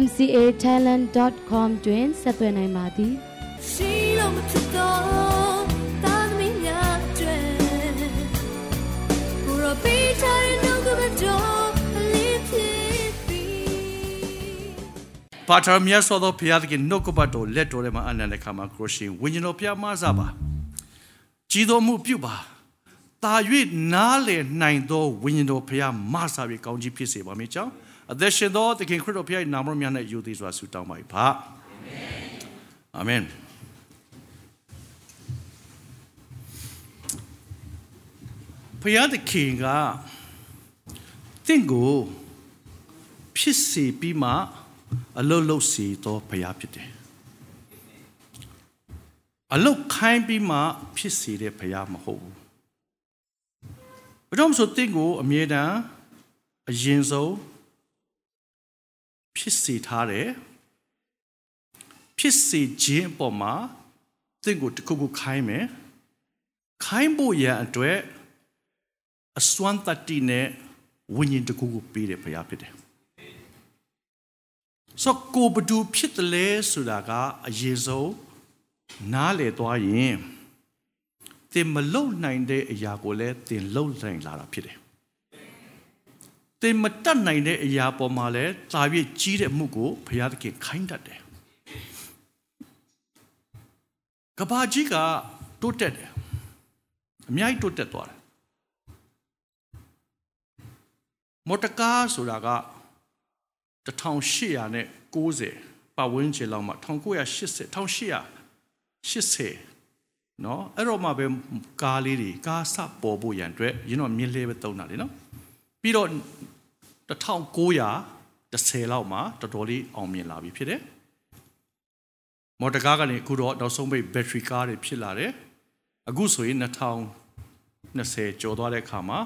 mcatalent.com တွင်ဆက်သွယ်နိုင်ပါသည်ရှိလို့မဖြစ်တော့တာသမီးများကျွဲကိုရပေးချင်နှုတ်ကပတော်လေးဖြစ်ပြီးပါတော်မြတ်စွာသောဘုရားသခင်နှုတ်ကပတ်တော်လက်တော်ထဲမှာအနန္တခါမှာခရရှင်ဝိညာဉ်တော်ဘုရားမဆပါကြီးတော်မှုပြုပါတာ၍နားလေနိုင်သောဝိညာဉ်တော်ဘုရားမဆပြီးကောင်းကြီးဖြစ်စေပါမည်ကြောင်း အသက်ရှင်သောသခင်ခရစ်တော်ဖခင်နာမတော်များနဲ့ယုံသေးစွာဆုတောင်းပါ၏ပါအာမင်ဖခင်သခင်ကတင့်ကိုဖြစ်စေပြီးမှအလုတ်လုတ်စီသောဖခင်ဖြစ်တယ်အလုတ်ခိုင်းပြီးမှဖြစ်စေတဲ့ဖခင်မဟုတ်ဘူးဘာကြောင့်ဆိုတင့်ကိုအမြဲတမ်းအရင်ဆုံး ဖြစ်စေထားတယ်ဖြစ်စေခြင်းအပေါ်မှာသင်ကိုတခုခုခိုင်းမယ်ခိုင်းဖို့ရန်အတွက်အစွမ်းတတိနဲ့ဝိညာဉ်တခုခုပေးတယ်ဘုရားဖြစ်တယ်ဆိုကိုဘဒူဖြစ်တယ်လဲဆိုတာကအရေးဆုံးနားလေသွားရင်သင်မလုံနိုင်တဲ့အရာကိုလည်းသင်လုံနိုင်လာတာဖြစ်တယ် သင်မတတ်နိုင်တဲ့အရာပေါ်မှာလည်းသာပြည့်ကြီးတဲ့မှုကိုဘုရားသခင်ခိုင်းတတ်တယ်ကဘာကြီးကတိုးတက်တယ်အများကြီးတိုးတက်သွားတယ်မော်တကားဆိုတာက1890ပတ်ဝန်းကျင်လောက်မှာ1980 1880နော်အဲ့တော့မှပဲကားလေးတွေကားစပေါ်ဖို့ရန်အတွက်ရင်းတော့မြင်းလေးပဲတုံးတာလေနော်ပြီးတော့ 1910လောက်မှာတော်တော်လေးအောင်မြင်လာပြီဖြစ်တယ်မော်တော်ကားကနေအခုတော့နောက်ဆုံးပိတ်ဘက်ထရီကားတွေဖြစ်လာတယ်အခုဆိုရင်2020ကျော်သွားတဲ့အခါမှာ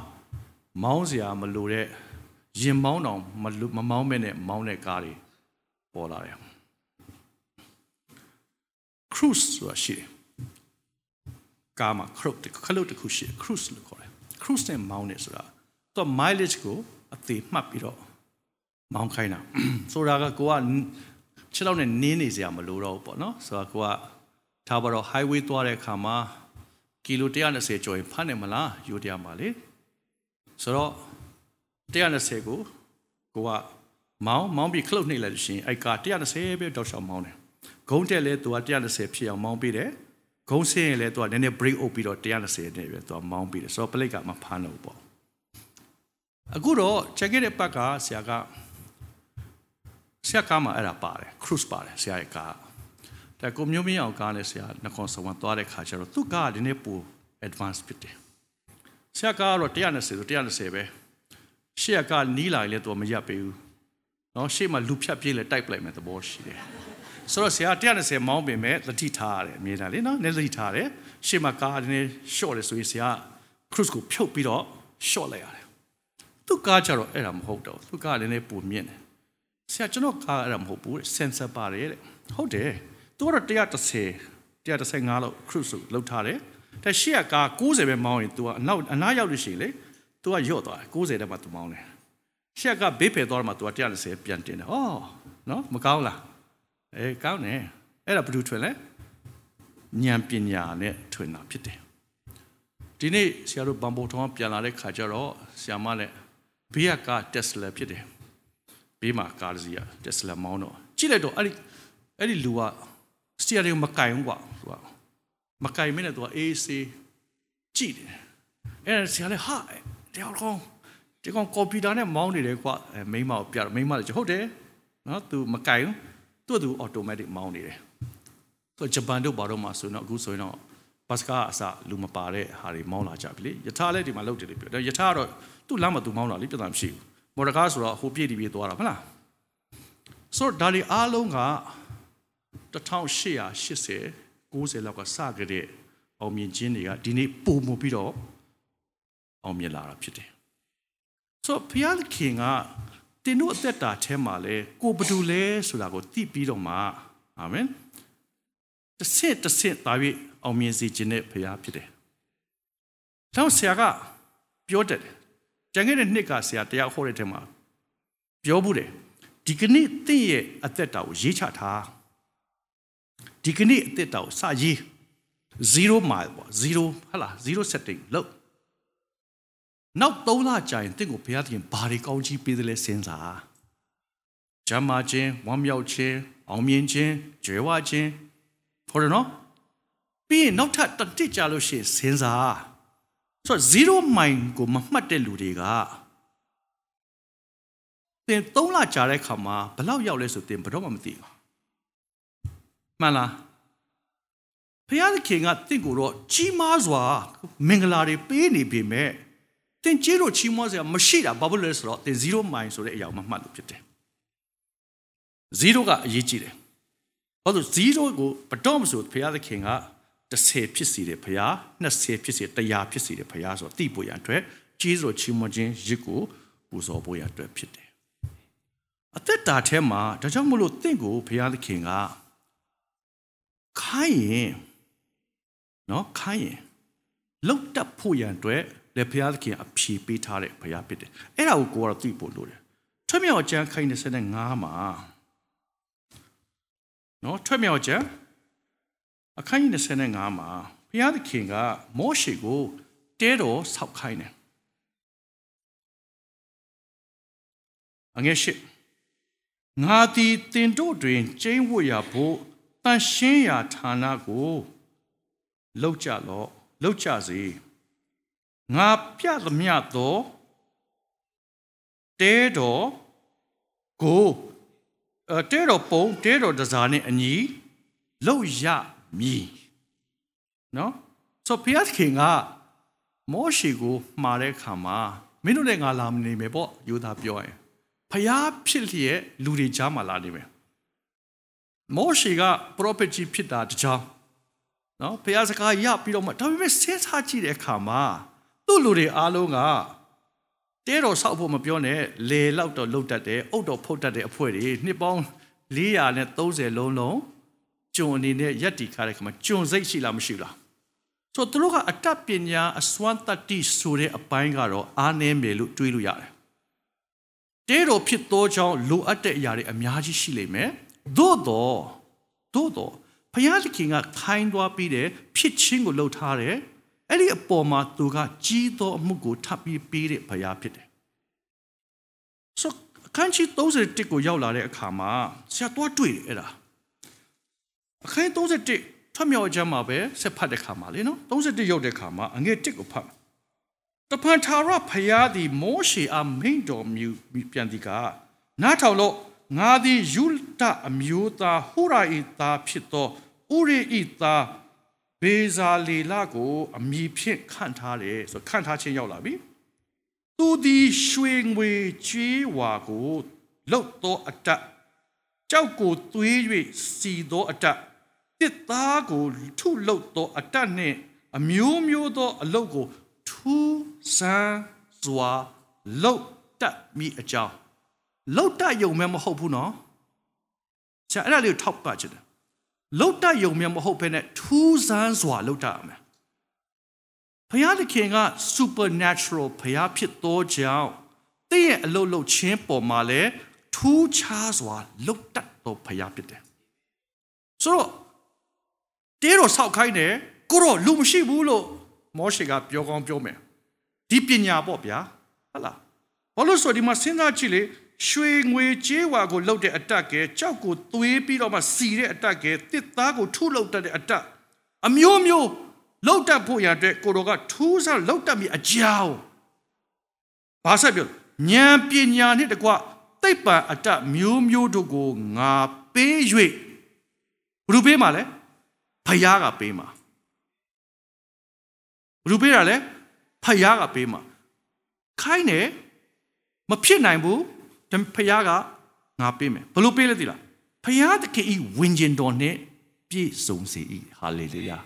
မောင်းစရာမလိုတဲ့ရင်မောင်းတောင်မမမောင်းမဲ့နဲ့မောင်းတဲ့ကားတွေပေါ်လာတယ် cruise ဆိုတာရှိတယ်ကားမှာ cruise ခလုတ်တစ်ခုရှိတယ် cruise လို့ခေါ်တယ် cruise နဲ့မောင်းနေဆိုတာတော့ mileage ကို အသေးမှတ်ပြီးတော့မောင်းခိုင်းတာဆိုတာကကိုကခြေထောက်နဲ့နင်းနေစရာမလိုတော့ဘူးပေါ့နော်ဆိုတော့ကိုကထားပါတော့ highway သွားတဲ့အခါမှာကီလို120ကျော်ရင်ဖတ်နေမလားယူတရားမှာလေဆိုတော့120ကိုကိုကမောင်းမောင်းပြီးခလုတ်နှိပ်လိုက်လို့ရှိရင်အဲ့ကာ120ပဲတောက်လျှောက်မောင်းတယ်ဂုံးတက်လဲသူက120ဖြစ်အောင်မောင်းပေးတယ်ဂုံးဆင်းရင်လဲသူကနည်းနည်း break up ပြီးတော့120နဲ့ပဲသူကမောင်းပေးတယ်ဆိုတော့ plate ကမဖမ်းတော့ဘူးပေါ့ အခုတော့ချက်ခဲ့တဲ့ပတ်ကဆရာကဆရာကမှအဲ့ဒါပါတယ် cruise ပါတယ်ဆရာရဲ့ကားဒါကိုမျိုးမင်းအောင်ကားနဲ့ဆရာနှခွန်ဆောင်သွားတဲ့ခါကျတော့သူ့ကားကဒီနေ့ပို advance ဖြစ်တယ်ဆရာကားကတော့120ဆို120ပဲရှေ့ကနီးလာရင်လည်းသူမရပ်ပေးဘူးเนาะရှေ့မှာလူဖြတ်ပြေးလဲတိုက်ပလိုက်မယ်သဘောရှိတယ်ဆိုတော့ဆရာ120မောင်းပင်မဲ့လက်ထိထားရတယ်အမြဲတမ်းလေနော်လက်ထိထားတယ်ရှေ့မှာကားဒီနေ့ short တယ်ဆိုရင်ဆရာ cruise ကိုဖြုတ်ပြီးတော့ short လိုက်ရတယ် သူ့ကားကြတော့အဲ့ဒါမဟုတ်တော့သူ့ကားလည်းလည်းပုံမြင့်တယ်ဆရာကျွန်တော်ကားအဲ့ဒါမဟုတ်ဘူး sensor ပါတယ်တဲ့ဟုတ်တယ်သူကတော့130 135လောက် cruise လောက်ထားတယ်แต่ရှေ့ကကား90ပဲမောင်းရင် तू ကအနောက်အနားရောက်လို့ရှိရင်လေ तू ကရော့သွားတယ်90တက်မှ तू မောင်းတယ်ရှေ့ကဘေးဖယ်သွားတော့မှ तू က130ပြန်တင်တယ်ဩနော်မကောင်းလားအေးကောင်းတယ်အဲ့ဒါဘယ်သူထွင်လဲဉာဏ်ပညာနဲ့ထွင်တာဖြစ်တယ်ဒီနေ့ဆရာတို့ဘမ်ဘိုထောင်းပြန်လာတဲ့ခါကျတော့ဆရာမလည်း ဘေးကကားတက်စလာဖြစ်တယ်ဘေးမှာကားတစ်စီးရတက်စလာမောင်းတော့ကြည့်လိုက်တော့အဲ့ဒီအဲ့ဒီလူကစတီယာရီမကင်ဘူးကွာသူကမကင်မင်းနဲ့သူကအေးစေးကြည့်တယ်အဲ့ဒါဆရာလည်းဟာတယောက်ကောင်းဒီကောင်ကွန်ပျူတာနဲ့မောင်းနေတယ်ကွာမိမကိုပြတော့မိမလည်းဟုတ်တယ်နော်သူမကင်ဘူးသူကသူအော်တိုမက်တစ်မောင်းနေတယ်သူဂျပန်တို့ဘာတော့မှဆိုတော့အခုဆိုရင်တော့ ဘတ်စကားအစလူမပါတဲ့ဟာတွေမောင်းလာကြပြီလေယထာလည်းဒီမှာလုပ်တယ်လေပြောယထာကတော့သူ့လမ်းမှာသူမောင်းတာလေပြဿနာမရှိဘူးမော်ဒကားဆိုတော့ဟိုပြည့်ဒီပြည့်သွားတာဟုတ်လားဆိုတော့ဒါတွေအားလုံးက1880 90လောက်ကစကြတဲ့အောင်မြင်ခြင်းတွေကဒီနေ့ပုံမှုပြီးတော့အောင်မြင်လာတာဖြစ်တယ်ဆိုဖျားခင်ကတင်တို့အသက်တာထဲမှာလဲကိုဘဒူလဲဆိုတာကိုသိပြီးတော့မှအာမင်တစ်ဆင့်တစ်ဆင့်သားပြီး အောင်မြင်စေခြင်းနဲ့ဖျားဖြစ်တယ်။တော့ဆရာကပြောတယ်။ကျန်ခဲ့တဲ့နှစ်ကဆရာတရားဟောတဲ့ထဲမှာပြောဘူးတယ်။ဒီကနေ့တင့်ရဲ့အသက်တာကိုရေးချထား။ဒီကနေ့အသက်တာကိုစရေး0 mile ပေါ့0ဟလာ0 setting လို့နောက်3လကြာရင်တင့်ကိုဘုရားသခင်ဘာတွေကောင်းချီးပေးတယ်လဲစဉ်းစား။ဂျမ်းမာခြင်းဝမ်းမြောက်ခြင်းအောင်မြင်ခြင်းကြွယ်ဝခြင်းဟုတ်တယ်နော် ပြီးရင်နောက်ထပ်တစ်တစ်ကြာလို့ရှိရင်စဉ်းစားဆိုတော့0 mind ကိုမမှတ်တဲ့လူတွေကသင်3လကြာတဲ့ခါမှာဘယ်လောက်ရောက်လဲဆိုသင်ဘယ်တော့မှမသိဘူးမှန်လားဖခင်သခင်ကတင့်ကိုတော့ကြီးမားစွာမင်္ဂလာတွေပေးနေပေမဲ့တင်ကြီးတို့ချီးမွမ်းစရာမရှိတာဘာဖြစ်လဲဆိုတော့တင်0 mind ဆိုတဲ့အရာမှမှတ်လို့ဖြစ်တယ်0ကအရေးကြီးတယ်ဘာလို့0ကိုဘတော်မဆိုဘုရားသခင်က 30ဖြစ်စီတယ်ဘုရား20ဖြစ်စီ100ဖြစ်စီတယ်ဘုရားဆိုတော့တိဖို့ရအတွက်ကြီးစွာချီးမွမ်းခြင်းရစ်ကိုပူဇော်ဖို့ရအတွက်ဖြစ်တယ်အသက်တာထဲမှာဒါကြောင့်မလို့တင့်ကိုဘုရားသခင်ကခိုင်းရင်နော်ခိုင်းရင်လုတ်တက်ဖို့ရန်အတွက်လေဘုရားသခင်အဖြေပေးထားတဲ့ဘုရားဖြစ်တယ်အဲ့ဒါကိုကိုကတော့သိဖို့လိုတယ်ထွတ်မြောက်ကျမ်းခိုင်း25မှာနော်ထွက်မြောက်ချက် အခန်းကြီး25မှာဘုရားသခင်ကမောရှေကိုတဲတော်ဆောက်ခိုင်းတယ်အငယ်ရှိငါသည်တင်တို့တွင်ကျင်းဝတ်ရဖို့တန်ရှင်းရာဌာနကိုလောက်ကြလော့လောက်ကြစေငါပြသမျှသောတဲတော်ကိုအဲတဲတော်ပုံတဲတော်တစားနဲ့အညီလောက်ရ မည်နော်ဆိုဘုရားခင်ကမောရှေကိုမှာတဲ့ခါမှာမင်းတို့လည်းငါလာမနေမယ်ပေါ့ယူသားပြောရင်ဖျားဖြစ်လျက်လူတွေကြားမှာလာနေမယ်မောရှေကပရောဖက်ကြီးဖြစ်တာတကြောင်နော်ဘုရားစကားရပြီးတော့မှဒါပေမဲ့စဉ်းစားကြည့်တဲ့အခါမှာသူ့လူတွေအားလုံးကတဲတော်ဆောက်ဖို့မပြောနဲ့လေလောက်တော့လှုပ်တတ်တယ်အုတ်တော်ဖုတ်တတ်တဲ့အဖွဲ့တွေနှစ်ပေါင်း430လုံးလုံး ကျွန်အနေနဲ့ယက်တီခါတဲ့ခါမှာကျွန်စိတ်ရှိလားမရှိလားဆိုတော့သူတို့ကအတတ်ပညာအစွမ်းတတ္တိဆိုတဲ့အပိုင်းကတော့အားနည်းမယ်လို့တွေးလို့ရတယ်တဲတော်ဖြစ်သောကြောင့်လိုအပ်တဲ့အရာတွေအများကြီးရှိလိမ့်မယ်သို့တော့သို့တော့ဘုရားသခင်ကခိုင်းသွားပြီးတဲ့ဖြစ်ချင်းကိုလှုပ်ထားတယ်အဲ့ဒီအပေါ်မှာသူကကြီးသောအမှုကိုထပ်ပြီးပေးတဲ့ဘုရားဖြစ်တယ်။ဆိုအခန်းကြီး31ကိုရောက်လာတဲ့အခါမှာဆရာတော့တွေ့တယ်အဲ့ဒါ အခန်း31ထွက်မြောက်ကြမှာပဲဆက်ဖတ်တဲ့ခါမှာလေနော်31ရောက်တဲ့ခါမှာအငယ်1ကိုဖတ်တပန်ထာရဖယားသည်မောရှေအားမိန်တော်မူပြန်ဒီကနားထောင်လို့ငါသည်ယူတအမျိုးသားဟူရာဤသားဖြစ်သောဥရိဤသားဘေဇာလီလကိုအမိဖြင့်ခန့်ထားတယ်ဆိုခန့်ထားခြင်းရောက်လာပြီသူသည်ရွှေငွေချွေးဝါကိုလှုပ်သောအတတ်ကြောက်ကိုသွေး၍စီသောအတတ် တစ်သားကိုထုလှုပ်သောအတတ်နှင့်အမျိုးမျိုးသောအလုတ်ကိုထူးဆန်းစွာလှုပ်တတ်မိအကြောင်းလှုပ်တတ်ယုံမဲမဟုတ်ဘူးနော်ဆရာအဲ့ဒါလေးကိုထောက်ပချင်တယ်လုတ်တယုံမြမဟုတ်ဘဲနဲ့ထူးဆန်းစွာလုတ်တရမယ်ဘုရားသခင်က supernatural ဘုရားဖြစ်သောကြောင့်တင့်ရဲ့အလုတ်လုတ်ချင်းပေါ်မှာလဲထူးခြားစွာလုတ်တတ်သောဘုရားဖြစ်တယ်ဆိုတော့ တဲတော်ဆောက်ခိုင်းတယ်ကိုတော့လူမရှိဘူးလို့မောရှေကပြောကောင်းပြောမယ်ဒီပညာပေါ့ဗျာဟုတ်လားဘာလို့ဆိုဒီမှာစဉ်းစားကြည့်လေရွှေငွေကြေးဝါကိုလှုပ်တဲ့အတက်ကဲကြောက်ကိုသွေးပြီးတော့မှစီတဲ့အတက်ကဲတစ်သားကိုထုလှုပ်တတ်တဲ့အတက်အမျိုးမျိုးလှုပ်တတ်ဖို့ရတဲ့ကိုတော်ကထူးဆန်းလှုပ်တတ်မိအကြောင်းဘာဆက်ပြောဉာဏ်ပညာနဲ့တကွသိပ္ပံအတတ်မျိုးမျိုးတို့ကိုငါပေး၍ဘယ်လိုပေးမှာလဲ ဖယားကပေးမှာဘယ်လိုပေးတာလဲဖယားကပေးမှာခိုင်းတယ်မဖြစ်နိုင်ဘူးဖခင်ကငါပေးမယ်ဘလို့ပေးလဲသိလားဖဖျားသခင်ဤဝิญဉ်တော်နှင့်ပြည့်စုံစေ၏ဟာလေလုယာ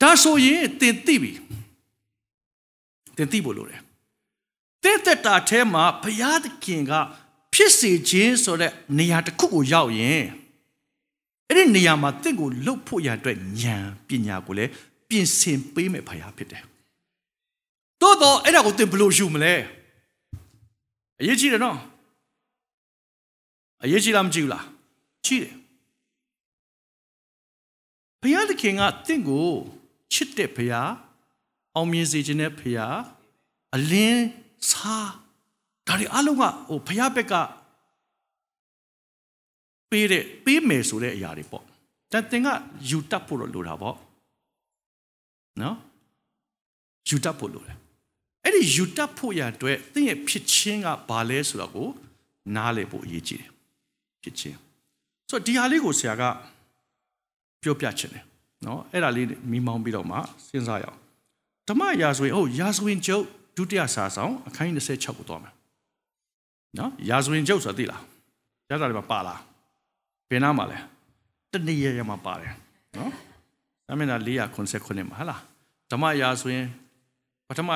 ဒါဆိုရင်သင်သိပြီသင်သိဖို့လိုတယ်တဲ့တက်တာထဲမှာဘုရားသခင်ကဖြစ်စေခြင်းဆိုတဲ့နေရာတစ်ခုကိုရောက်ရင် အဲ့ဒီနေရာမှာတင့်ကိုလှုပ်ဖို့ရအတွက်ဉာဏ်ပညာကိုလည်းပြင်ဆင်ပေးမယ်ဘုရားဖြစ်တယ်။သို့တော့အဲ့ဒါကိုသင်ဘယ်လိုယူမလဲ။အရေးကြီးတယ်နော်။အရေးကြီးလားမကြည့်ဘူးလား။ကြီးတယ်။ဘုရားသခင်ကတင့်ကိုချစ်တဲ့ဘုရားအောင်မြင်စေခြင်းတဲ့ဘုရားအလင်းစားဒါတွေအလုံးကဟိုဖျားဘက်က ပေးတဲ့ပေးမယ်ဆိုတဲ့အရာတွေပေါ့တန်တင်ကယူတတ်ဖို့လိုတာပေါ့နော်ယူတတ်ဖို့လိုတယ်အဲ့ဒီယူတတ်ဖို့ရအတွက်သင်ရဲ့ဖြစ်ချင်းကဘာလဲဆိုတော့ကိုနားလည်ဖို့အရေးကြီးတယ်ဖြစ်ချင်းဆိုတော့ဒီဟာလေးကိုဆရာကပြောပြချင်တယ်နော်အဲ့ဒါလေးမိမောင်းပြီးတော့မှစဉ်းစားရအောင်ဓမ္မရာဇဝင်ဟုတ်ရာဇဝင်ကျုပ်ဒုတိယစာဆောင်အခန်းကြီး26ကိုသွားမယ်နော်ရာဇဝင်ကျုပ်ဆိုတာသိလားရတာတွေမှာပါလား ဘယ်နာမှာလဲတနည်းရရမှာပါတယ်နော်ဒါမင်းသား489မှာဟလားဓမ္မရာဆိုရင်ပထမ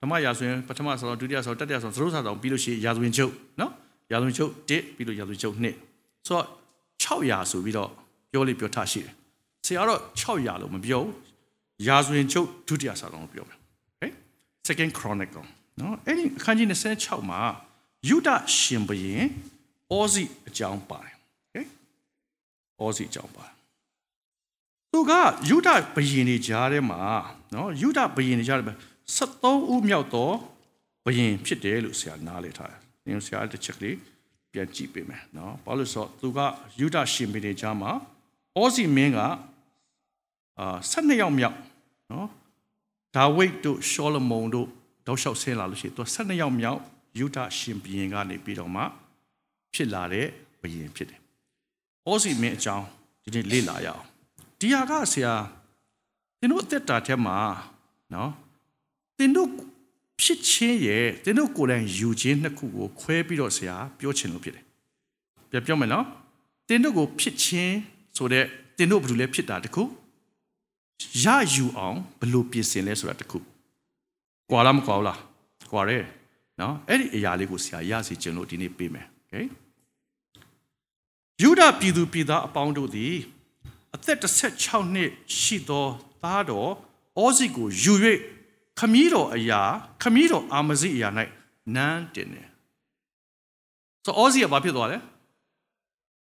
ဓမ္မရာဆိုရင်ပထမဆောင်ဒုတိယဆောင်တတိယဆောင်သရုပ်ဆောင်ပြီးလို့ရှိရင်ရာဇဝင်ချုပ်နော်ရာဇဝင်ချုပ်1ပြီးလို့ရာဇဝင်ချုပ်2ဆိုတော့600ဆိုပြီးတော့ပြောလို့ပြောထားရှိတယ်ဆရာတော့600လို့မပြောဘူးရာဇဝင်ချုပ်ဒုတိယဆောင်လို့ပြောမယ်ဟဲ့ second chronicle နော်အဲ့ဒီအခန်းကြီး26မှာယုဒရှင်ဘုရင်အောစီအကြောင်းပါတယ် အောဇိအကြောင်းပါသူကယူဒဘရင်တွေကြားထဲမှာနော်ယူဒဘရင်တွေကြားထဲမှာ73ဦးမြောက်သောဘရင်ဖြစ်တယ်လို့ဆရာနားလည်ထားတယ်။ဒီဆရာတစ်ချက်ကလေးပြန်ကြည့်ပေးမယ်နော်။ဘာလို့ဆိုတော့သူကယူဒရှင်ဘရင်တွေကြားမှာအောဇိမင်းကအာ12ယောက်မြောက်နော်ဒါဝိဒ်တို့ရှောလမုန်တို့တောက်လျှောက်ဆင်းလာလို့ရှိရင်သူ12ယောက်မြောက်ယူဒရှင်ဘုရင်ကနေပြီးတော့မှဖြစ်လာတဲ့ဘုရင်ဖြစ်တယ်။ ဩစီမင်းအကြောင်းဒီနေ့လေ့လာရအောင်။ဒီဟာကဆရာသင်တို့အသက်တာထဲမှာနော်သင်တို့ဖြစ်ချင်းရဲ့သင်တို့ကိုယ်တိုင်ယူခြင်းနှစ်ခုကိုခွဲပြီးတော့ဆရာပြောချင်လို့ဖြစ်တယ်။ပြပြောမယ်နော်။သင်တို့ကိုဖြစ်ချင်းဆိုတဲ့သင်တို့ဘယ်လိုလဲဖြစ်တာတခုရယူအောင်ဘယ်လိုပြင်ဆင်လဲဆိုတာတခု။ကွာလားမကွာဘူးလား။ကွာတယ်။နော်အဲ့ဒီအရာလေးကိုဆရာရစီခြင်းလို့ဒီနေ့ပေးမယ်โอเค ယူဒပြည်သူပြည်သားအပေါင်းတို့သည်အသက်16နှစ်ရှိသောသားတော်အောဇိကိုယူ၍ခမည်းတော်အရာခမည်းတော်အာမဇိအရာ၌နန်းတင်တယ်ဆိုအောဇိကဘာဖြစ်သွားလဲ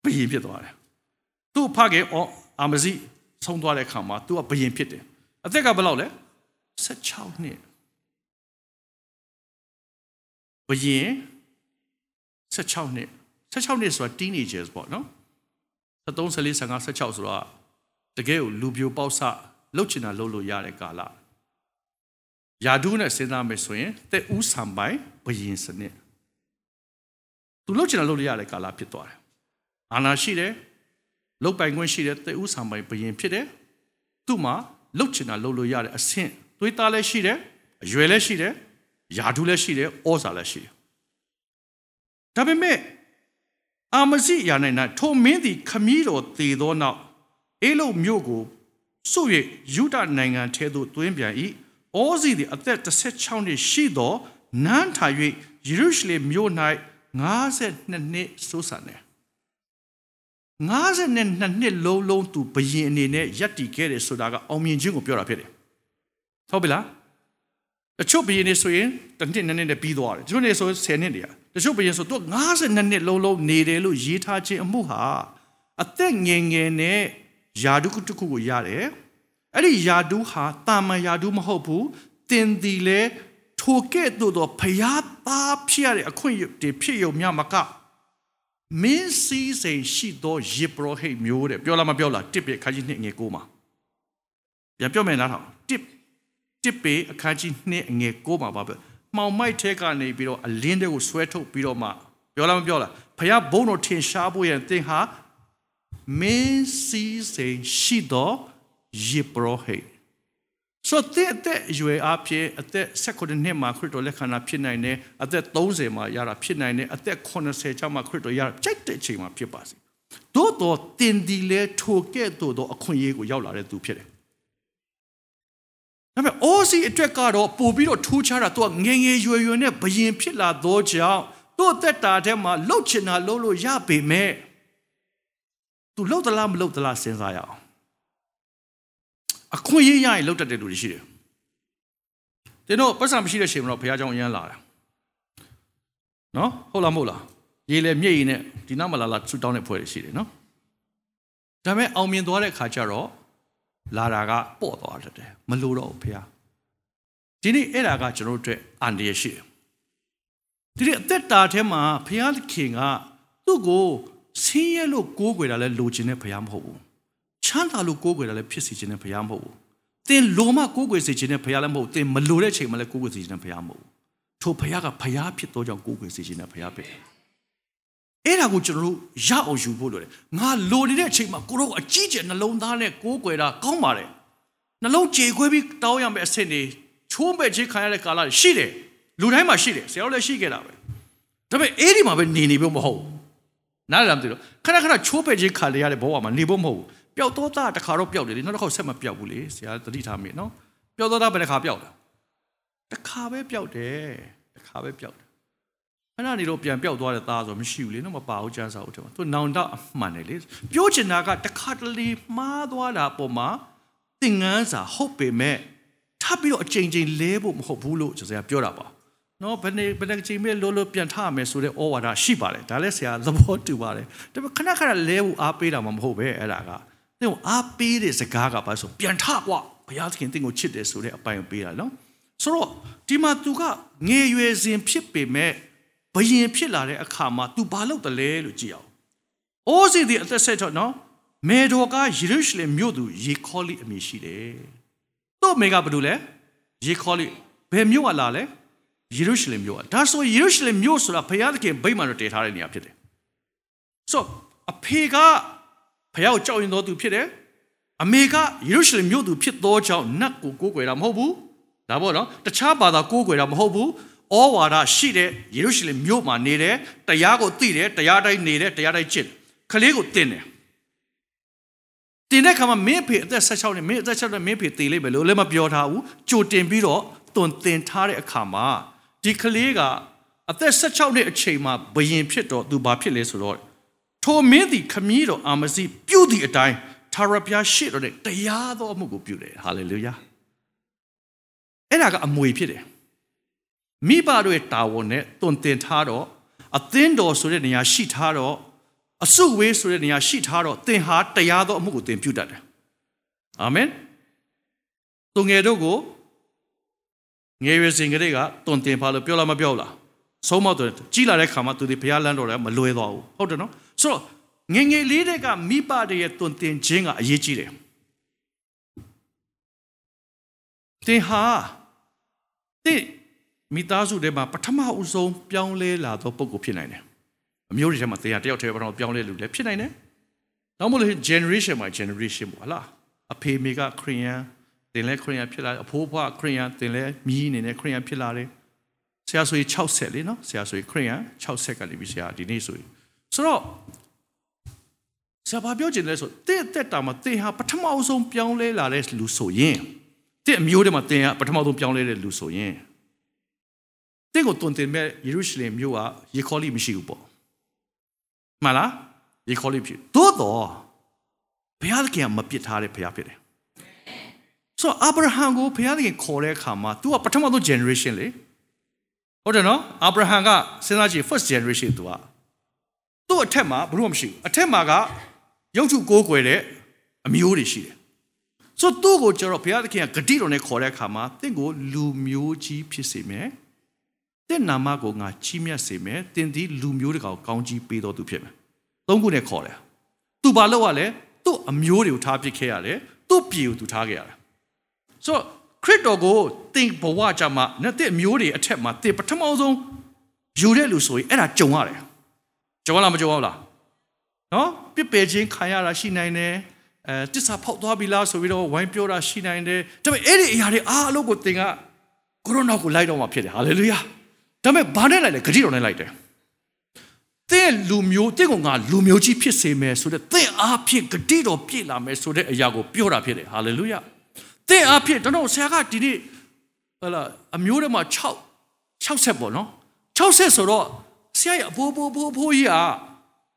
ဘယင်ဖြစ်သွားတယ်သူ့ဖခင်အာမဇိဆုံးသွားတဲ့အခါမှာသူကဘယင်ဖြစ်တယ်အသက်ကဘယ်လောက်လဲ16နှစ်ဘယင်16နှစ် 16နှစ်ဆိုတာ teenagers ပေါ့နော်73 14 15 16ဆိုတော့တကယ်ကိုလူပြိုပေါက်ဆလှုပ်ချင်တာလှုပ်လို့ရတဲ့ကာလယာဒူးနဲ့စဉ်းစားမယ်ဆိုရင်တဲ့ဦးဆံပိုင်ဘယင်စနစ်သူလှုပ်ချင်တာလှုပ်လို့ရတဲ့ကာလဖြစ်သွားတယ်အာနာရှိတယ်လှုပ်ပိုင်ခွင့်ရှိတယ်တဲ့ဦးဆံပိုင်ဘယင်ဖြစ်တယ်သူ့မှာလှုပ်ချင်တာလှုပ်လို့ရတဲ့အဆင့်သွေးသားလည်းရှိတယ်အရွယ်လည်းရှိတယ်ယာဒူးလည်းရှိတယ်ဩဇာလည်းရှိတယ်ဒါပေမဲ့ အာမစီယာနိုင်နာထိုမင်းသည်ခမည်းတော်တည်သောနောက်အေလုမြို့ကိုစွ၍ယူဒနိုင်ငံထဲသို့တွင်းပြန်၏ဩဇီသည်အသက်16နှစ်ရှိသောနန်းထာ၍ယေရုရှလင်မြို့၌52နှစ်စိုးစံတယ်52နှစ်လုံးလုံးသူဘယင်အနေနဲ့ယက်တည်ခဲ့တယ်ဆိုတာကအောင်မြင်ခြင်းကိုပြောတာဖြစ်တယ်ဟုတ်ပြီလားတချို့ဘယင်တွေဆိုရင်တစ်နှစ်နှစ်နှစ်နဲ့ပြီးသွားတယ်တချို့နေဆို10နှစ်တည်း တချို့ဘယင်ဆိုသူ52နှစ်လုံးလုံးနေတယ်လို့ရေးထားခြင်းအမှုဟာအသက်ငယ်ငယ်နဲ့ယာဒုတစ်ခုကိုရတယ်အဲ့ဒီယာဒုဟာတာမန်ယာဒုမဟုတ်ဘူးတင်ဒီလေထိုကဲ့သို့သောဖျားသားဖြစ်ရတဲ့အခွင့်အရေးဖြစ်ရုံမျှမကမင်းစည်းစိမ်ရှိသောယေဘရဟိတ်မျိုးတဲ့ပြောလားမပြောလားတစ်ပြခါကြီးနှစ်ငယ်ကိုမှာပြန်ပြောမယ်နားထောင်တစ်တစ်ပေအခန်းကြီးနှစ်အငယ်ကိုမှာပါပဲ မှောင်မိုက်ထဲကနေပြီးတော့အလင်းတွေကိုဆွဲထုတ်ပြီးတော့မှပြောလားမပြောလားဖခင်ဘုန်းတော်ထင်ရှားဖို့ရန်သင်ဟာမင်းစီစိန်ရှိသောယေဘရဟိဆိုတဲ့အသက်အရွယ်အဖြစ်အသက်16နှစ်မှာခရစ်တော်လက်ခံတာဖြစ်နိုင်တယ်အသက်30မှာရတာဖြစ်နိုင်တယ်အသက်80ကျောင်းမှာခရစ်တော်ရတာကြိုက်တဲ့အချိန်မှာဖြစ်ပါစေသို့တော့တင်ဒီလဲထိုကဲ့သို့သောအခွင့်အရေးကိုရောက်လာတဲ့သူဖြစ်တယ် ဒါပေမဲ့အိုးစီအတွက်ကတော့ပို့ပြီးတော့ထိုးချတာသူကငငယ်ရွယ်ရွယ်နဲ့ဘယင်ဖြစ်လာသောကြောင့်သူ့သက်တာထဲမှာလှုပ်ချင်တာလှုပ်လို့ရပေမဲ့သူလှုပ်သလားမလှုပ်သလားစဉ်းစားရအောင်အခွင့်အရေးရရင်လှုပ်တတ်တဲ့လူတွေရှိတယ်တင်းတို့ပတ်စံမရှိတဲ့ချိန်မှာတော့ဘုရားကျောင်းအရန်လာတာနော်ဟုတ်လားမဟုတ်လားရေလေမြည့်ရင်နဲ့ဒီနောက်မလာလာဆူတောင်းတဲ့ဖွဲ့တွေရှိတယ်နော်ဒါပေမဲ့အောင်မြင်သွားတဲ့ခါကျတော့ လာတာကပေါ့သွားတယ်မလို့တော့ဘူးဘုရားဒီနေ့အဲ့ဒါကကျွန်တော်တို့အတွက်အန္တရာယ်ရှိတယ်ဒီနေ့အသက်တာထဲမှာဘုရားသခင်ကသူ့ကိုဆင်းရဲလို့ကိုးကွယ်တာလဲလိုချင်တဲ့ဘုရားမဟုတ်ဘူးချမ်းသာလို့ကိုးကွယ်တာလဲဖြစ်စီခြင်းတဲ့ဘုရားမဟုတ်ဘူးသင်လိုမှကိုးကွယ်စေခြင်းတဲ့ဘုရားလည်းမဟုတ်သင်မလိုတဲ့ချိန်မှာလည်းကိုးကွယ်စေခြင်းတဲ့ဘုရားမဟုတ်ထိုဘုရားကဘုရားဖြစ်သောကြောင့်ကိုးကွယ်စေခြင်းတဲ့ဘုရားဖြစ်တယ် အဲ့ဒါကိုကျွန်တော်တို့ရအောင်ယူဖို့လိုတယ်ငါလိုနေတဲ့အချိန်မှာကိုတော့အကြီးကျယ်နှလုံးသားနဲ့ကိုးကွယ်တာကောင်းပါတယ်နှလုံးကြေခွဲပြီးတောင်းရမယ့်အဆင့်တွေချိုးမဲ့ခြင်းခံရတဲ့ကာလရှိတယ်လူတိုင်းမှာရှိတယ်ဆရာတို့လည်းရှိခဲ့တာပဲဒါပေမဲ့အဲ့ဒီမှာပဲနေနေဖို့မဟုတ်နားလည်လားမသိတော့ခဏခဏချိုးပဲ့ခြင်းခံရတဲ့ဘဝမှာနေဖို့မဟုတ်ပျောက်တော့တာတစ်ခါတော့ပျောက်တယ်လေနောက်တစ်ခါဆက်မပျောက်ဘူးလေဆရာသတိထားမိနော်ပျောက်တော့တာဘယ်တစ်ခါပျောက်လဲတစ်ခါပဲပျောက်တယ်တစ်ခါပဲပျောက်တယ် ခဏနေတော့ပြန်ပျောက်သွားတဲ့သားဆိုမရှိဘူးလေနော်မပါဘူးကျန်းစာဦးတယ်သူနောင်တအမှန်တယ်လေပြောချင်တာကတစ်ခါတလေမှားသွားတာပုံမှာသင်ငန်းစာဟုတ်ပေမဲ့ထပ်ပြီးတော့အချိန်ချင်းလဲဖို့မဟုတ်ဘူးလို့ကျွန်တော်ပြောတာပါနော်ဘယ်နေဘယ်နေချိန်မဲ့လောလောပြန်ထရမယ်ဆိုတဲ့ဩဝါဒရှိပါတယ်ဒါလည်းဆရာသဘောတူပါတယ်ဒါပေမဲ့ခဏခဏလဲဖို့အားပေးတာမှမဟုတ်ပဲအဲ့ဒါကသင်ကိုအားပေးတဲ့စကားကဘာဆိုပြန်ထကွာဘုရားသခင်သင်ကိုချစ်တယ်ဆိုတဲ့အပိုင်ပေးတာနော်ဆိုတော့ဒီမှာသူကငယ်ရွယ်စဉ်ဖြစ်ပေမဲ့ ဘယင်ဖြစ်လာတဲ့အခါမှာ तू ဘာလုပ်တယ်လဲလို့ကြည့်အောင်အိုးစီဒီအသက်ဆက်တော့နော်မေတော်ကယေရုရှလင်မြို့သူယေခေါလိအမည်ရှိတယ်။တော့မေကဘာလို့လဲယေခေါလိဘယ်မြို့ကလာလဲယေရုရှလင်မြို့ကဒါဆိုယေရုရှလင်မြို့ဆိုတာဘုရားသခင်ဗိမာန်တော်တည်ထားတဲ့နေရာဖြစ်တယ်။ဆိုအဖေကဘုရားကိုကြောက်ရင်တော်သူဖြစ်တယ်။အမေကယေရုရှလင်မြို့သူဖြစ်သောကြောင့်နတ်ကိုကိုးကွယ်တာမဟုတ်ဘူး။ဒါပေါ့နော်တခြားဘာသာကိုးကွယ်တာမဟုတ်ဘူး။ ဩဝါဒရှိတဲ့ယေရုရှလင်မြို့မှာနေတယ်တရားကိုသိတယ်တရားတိုင်းနေတယ်တရားတိုင်းကျင့်ခလေးကိုတင်တယ်တင်တဲ့ခါမှာမင်းဖေအသက်16နှစ်မင်းအသက်16နှစ်မင်းဖေတည်လိမ့်မယ်လို့လည်းမပြောထားဘူးကြိုတင်ပြီးတော့တွန်တင်ထားတဲ့အခါမှာဒီကလေးကအသက်16နှစ်အချိန်မှာဘယင်ဖြစ်တော့သူဘာဖြစ်လဲဆိုတော့ထိုမင်းသည်ခမည်းတော်အာမစီပြုသည့်အတိုင်းထာဝရဘုရားရှေ့တော်နဲ့တရားသောအမှုကိုပြုတယ်ဟာလေလုယာအဲ့ဒါကအမွေဖြစ်တယ် မိဘတို့ရဲ့တာဝန်နဲ့တွန်တင်ထားတော့အသင်းတော်ဆိုတဲ့နေရာရှိထားတော့အစုဝေးဆိုတဲ့နေရာရှိထားတော့သင်ဟာတရားသောအမှုကိုသင်ပြုတတ်တယ်အာမင်သူငယ်တို့ကိုငယ်ရွယ်စဉ်ကလေးကတွန်တင်ပါလို့ပြောလားမပြောလားဆုံးမတော့ကြီးလာတဲ့ခါမှာသူဒီဘုရားလမ်းတော်လည်းမလွဲသွားဘူးဟုတ်တယ်နော်ဆိုတော့ငငယ်လေးတွေကမိဘတွေရဲ့တွန်တင်ခြင်းကအရေးကြီးတယ်သင်ဟာသင် မိသားစုထဲမှာပထမအဦးဆုံးပြောင်းလဲလာသောပုဂ္ဂိုလ်ဖြစ်နိုင်တယ်အမျိုးတွေထဲမှာတရားတယောက်တည်းပထမပြောင်းလဲလူလည်းဖြစ်နိုင်တယ်။နောက်မလို့ generation မှာ generation ပေါ့ဟလားအဖေမိကခရိယန်တင်လဲခရိယန်ဖြစ်လာအဖိုးဖွားခရိယန်တင်လဲမြီးအနေနဲ့ခရိယန်ဖြစ်လာတယ်။ဆရာဆိုရင်60လေနော်ဆရာဆိုရင်ခရိယန်60ကနေပြီးဆရာဒီနေ့ဆိုရင်ဆိုတော့ဆရာဘာပြောချင်လဲဆိုတဲ့တက်တာမှာတင်ဟာပထမအဆုံးပြောင်းလဲလာတဲ့လူဆိုရင်တဲ့အမျိုးတွေမှာတင်ဟာပထမဆုံးပြောင်းလဲတဲ့လူဆိုရင် တင့်ကိုတွန်တင်မဲ့ယေရုရှလင်မြို့ကယေခေါလိမရှိဘူးပေါ့မှန်လားရေခေါ်လေးဖြစ်သို့တော့ဘုရားသခင်ကမပစ်ထားတဲ့ဘုရားဖြစ်တယ်ဆိုတော့အာဗြဟံကိုဘုရားသခင်ခေါ်တဲ့အခါမှာ तू ကပထမဆုံး generation လေဟုတ်တယ်နော်အာဗြဟံကစဉ်းစားကြည့် first generation तू ကသူ့အထက်မှာဘလို့မရှိဘူးအထက်မှာကရုပ်ထုကိုးကွယ်တဲ့အမျိုးတွေရှိတယ်ဆိုတော့သူ့ကိုကျတော့ဘုရားသခင်ကဂတိတော်နဲ့ခေါ်တဲ့အခါမှာတင့်ကိုလူမျိုးကြီးဖြစ်စေမယ် တင့်နာမကိုငါချီးမြှောက်စေမယ်တင်သည်လူမျိုးတကောင်ကောင်းကြီးပေးတော်သူဖြစ်မယ်သုံးခုနဲ့ခေါ်တယ်သူဘာလုပ်ရလဲသူ့အမျိုးတွေကိုထားပစ်ခဲ့ရတယ်သူ့ပြည်ကိုသူထားခဲ့ရတယ်ဆိုတော့ခရစ်တော်ကိုတင်ဘဝကြမှာနဲ့တဲ့အမျိုးတွေအထက်မှာတင်ပထမဆုံးယူတဲ့လူဆိုရင်အဲ့ဒါကြုံရတယ်ကြုံလားမကြုံဘူးလားနော်ပြစ်ပယ်ခြင်းခံရတာရှိနိုင်တယ်အဲတစ္ဆာဖောက်သွားပြီလားဆိုပြီးတော့ဝိုင်းပြောတာရှိနိုင်တယ်ဒါပေမဲ့အဲ့ဒီအရာတွေအားအလုံးကိုတင်ကကိုရိုနာကိုလိုက်တော့မှဖြစ်တယ်ဟာလေလုယာ ဒါပေမဲ့ဘာနဲ့လိုက်လဲဂတိတော်နဲ့လိုက်တယ်တဲ့လူမျိုးတဲ့ကောင်ကလူမျိုးကြီးဖြစ်စေမယ်ဆိုတဲ့တဲ့အားဖြင့်ဂတိတော်ပြည့်လာမယ်ဆိုတဲ့အရာကိုပြောတာဖြစ်တယ်ဟာလေလုယာတဲ့အားဖြင့်ကျွန်တော်ဆရာကဒီနေ့ဟလာအမျိုးတွေမှာ6 6ဆက်ပေါ့နော်6ဆက်ဆိုတော့ဆရာရဲ့အဖိုးဖိုးဖိုးဖိုးကြီးอ่ะ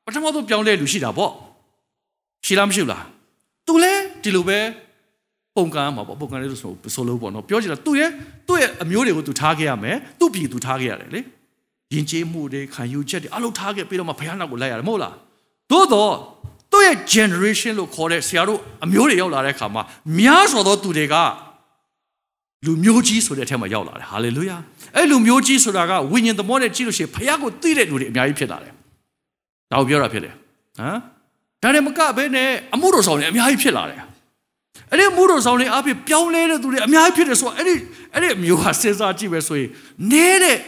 ပထမဆုံးပြောင်းလဲလူရှိတာပေါ့ရှိလားမရှိဘူးလားသူလဲဒီလိုပဲ ပုံကံမှာပေါ့ပုံကံလေးဆိုဆိုလို့ပေါ့နော်ပြောချင်တာသူရဲ့သူ့ရဲ့အမျိုးတွေကိုသူထားခဲ့ရမယ်သူ့ပြည်သူထားခဲ့ရတယ်လေယဉ်ကျေးမှုတွေခံယူချက်တွေအလုပ်ထားခဲ့ပြီးတော့မှဘုရားနောက်ကိုလိုက်ရတယ်မဟုတ်လားသို့တော့သူ့ရဲ့ generation လို့ခေါ်တဲ့ဆရာတို့အမျိုးတွေရောက်လာတဲ့အခါမှာများစွာသောသူတွေကလူမျိုးကြီးဆိုတဲ့အထက်မှာရောက်လာတယ်ဟာလေလုယာအဲ့လူမျိုးကြီးဆိုတာကဝိညာဉ်သဘောနဲ့ကြည့်လို့ရှိရင်ဘုရားကိုသိတဲ့လူတွေအများကြီးဖြစ်လာတယ်ဒါကိုပြောတာဖြစ်တယ်ဟမ်ဒါနဲ့မကဘဲနဲ့အမှုတော်ဆောင်တွေအများကြီးဖြစ်လာတယ် အဲ့ဒီမှုတော်ဆောင်တွေအပြင်ပြောင်းလဲတဲ့သူတွေအများကြီးဖြစ်တယ်ဆိုတော့အဲ့ဒီအဲ့ဒီအမျိုးဟာစဉ်းစားကြည့်ပဲဆိုရင်နေတဲ့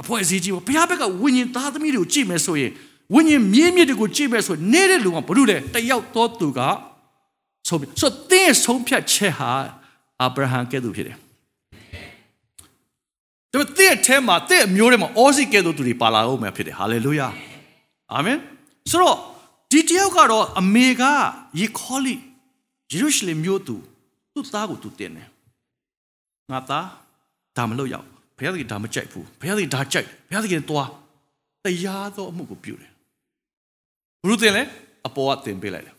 အဖွဲ့အစည်းကြီးပေါ့ဘုရားဘက်ကဝိညာဉ်သားသမီးတွေကိုကြည့်မယ်ဆိုရင်ဝိညာဉ်မြင်းမြစ်တွေကိုကြည့်မယ်ဆိုရင်နေတဲ့လူကဘာလို့လဲတယောက်တော့သူကဆုံးဖြတ်ဆိုတော့တင်းဆုံးဖြတ်ချက်ဟာအာဗြဟံကဲ့သို့ဖြစ်တယ်ဒါပေမဲ့တဲ့အဲမှာတဲ့အမျိုးတွေမှာအောစီကဲ့သို့သူတွေပါလာအောင်မှာဖြစ်တယ်ဟာလေလုယာအာမင်ဆိုတော့ဒီတယောက်ကတော့အမေကယေခေါလိ ယေရုရှလင်မြို့သူသူ့သားကိုသူတင်တယ်ငါသားဒါမလို့ရောက်ဘုရားသခင်ဒါမကြိုက်ဘူးဘုရားသခင်ဒါကြိုက်ဘုရားသခင်သွားတရားသောအမှုကိုပြုတယ်ဘုရုတင်လဲအပေါ်ကတင်ပေးလိုက်တယ်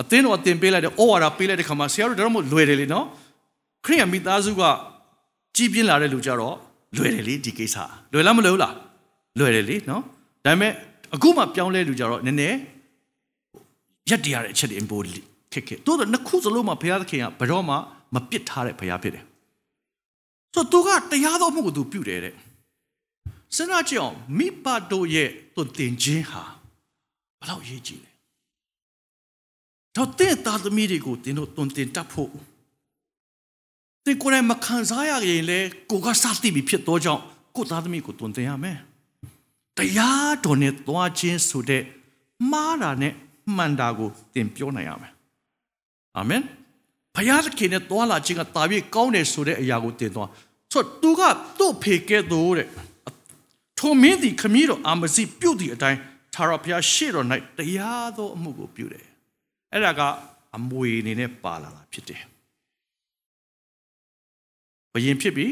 အသင်းတော်တင်ပေးလိုက်တယ်ဩဝါဒပေးလိုက်တဲ့ခါမှာဆရာတို့တော့မလွယ်တယ်လေနော်ခရိယမိသားစုကကြီးပြင်းလာတဲ့လူကြတော့လွယ်တယ်လေဒီကိစ္စလွယ်လားမလွယ်ဘူးလားလွယ်တယ်လေနော်ဒါပေမဲ့အခုမှပြောင်းလဲလူကြတော့နည်းနည်းရက်တရတဲ့အချက်တွေအပေါ် ခက်ခဲတိုးတော့နှစ်ခုစလုံးမှာဘုရားသခင်ကဘယ်တော့မှမပစ်ထားတဲ့ဘုရားဖြစ်တယ်ဆိုတော့သူကတရားတော်မှုကိုသူပြုတယ်တဲ့စဉ်းစားကြည့်အောင်မိဘတို့ရဲ့သူတင်ခြင်းဟာဘယ်လောက်ရေးကြည့်လဲတော့တဲ့သားသမီးတွေကိုတင်တို့တွင်တင်တတ်ဖို့တင်ကိုယ်တိုင်မခံစားရရင်လေကိုကစသိပြီဖြစ်တော့ကြောင့်ကိုသားသမီးကိုတွင်တင်ရမယ်တရားတော်နဲ့သွားခြင်းဆိုတဲ့မှားတာနဲ့မှန်တာကိုတင်ပြောနိုင်ရမယ် အာမင်ဘုရားသခင်နဲ့သွားလာခြင်းကတာပြီးကောင်းတယ်ဆိုတဲ့အရာကိုတင်သွားဆိုတော့သူကသူ့ဖေကဲ့သို့တဲ့ထိုမင်းသည်ခမည်းတော်အာမစီပြုတ်သည့်အတိုင်းသာရဘုရားရှေ့တော်၌တရားသောအမှုကိုပြုတယ်အဲ့ဒါကအမွေအနေနဲ့ပါလာတာဖြစ်တယ်ဘယင်ဖြစ်ပြီး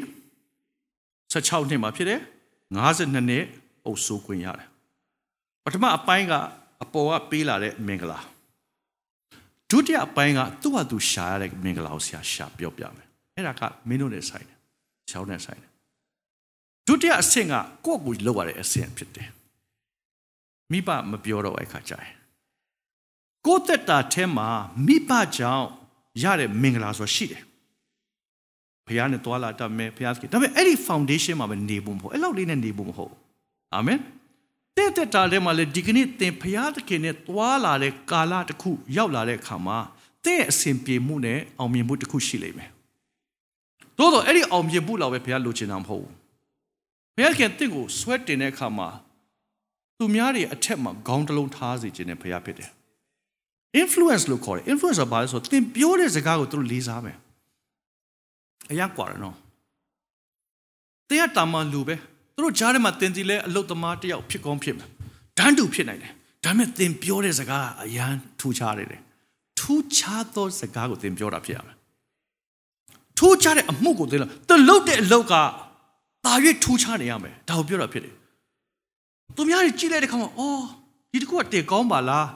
16နှစ်မှာဖြစ်တယ်52နှစ်အုပ်စိုးခွင့်ရတယ်ပထမအပိုင်းကအပေါ်ကပေးလာတဲ့မင်္ဂလာ ဒုတိယအပိုင်းကသူ့ဟာသူရှာရတဲ့မင်္ဂလာကိုဆရာရှာပြောပြမယ်အဲ့ဒါကမင်းတို့နဲ့ဆိုင်တယ်ချောင်းနဲ့ဆိုင်တယ်ဒုတိယအဆင့်ကကိုယ့်ကိုယ်လောက်ရတဲ့အဆင့်ဖြစ်တယ်မိဘမပြောတော့အခါကျရင်ကိုယ့်တက်တာထဲမှာမိဘကြောင့်ရတဲ့မင်္ဂလာဆိုရှိတယ်ဘုရားနဲ့တွာလာတတ်မယ်ဘုရားသခင်ဒါပေမဲ့အဲ့ဒီ foundation မှာပဲနေဖို့မဟုတ်အဲ့လောက်လေးနဲ့နေဖို့မဟုတ်အာမင် တဲ့တဲ့တာထဲမှာလေဒီကနေ့သင်ဘုရားသခင်နဲ့တွာလာတဲ့ကာလတစ်ခုရောက်လာတဲ့အခါမှာတဲ့အစဉ်ပြေမှုနဲ့အောင်မြင်မှုတစ်ခုရှိလိမ့်မယ်သို့တော့အဲ့ဒီအောင်မြင်မှုလောက်ပဲဘုရားလိုချင်တာမဟုတ်ဘူးဘုရားခင်တင့်ကိုဆွဲတင်တဲ့အခါမှာသူများတွေအထက်မှာခေါင်းတစ်လုံးထားစေခြင်းနဲ့ဘုရားဖြစ်တယ် influence လို့ခေါ်တယ် influence ဆိုတာဘာလဲဆိုတော့သင်ပြောတဲ့စကားကိုသူတို့လေးစားမယ်အရာကွာတယ်နော်တရားတာမန်လူပဲ သူတို့ကြားထဲမှာသင်စီလဲအလုတ်သမားတယောက်ဖြစ်ကောင်းဖြစ်မယ်ဒန်းတူဖြစ်နိုင်တယ်ဒါပေမဲ့သင်ပြောတဲ့စကားအရန်ထူးခြားတယ်ထူးခြားသောစကားကိုသင်ပြောတာဖြစ်ရမယ်ထူးခြားတဲ့အမှုကိုသင်လို့သူလုတ်တဲ့အလုတ်ကတာ၍ထူးခြားနေရမယ်ဒါကိုပြောတာဖြစ်တယ်သူများတွေကြည့်လိုက်တဲ့ခါမှာအော်ဒီတကူကတည်ကောင်းပါလား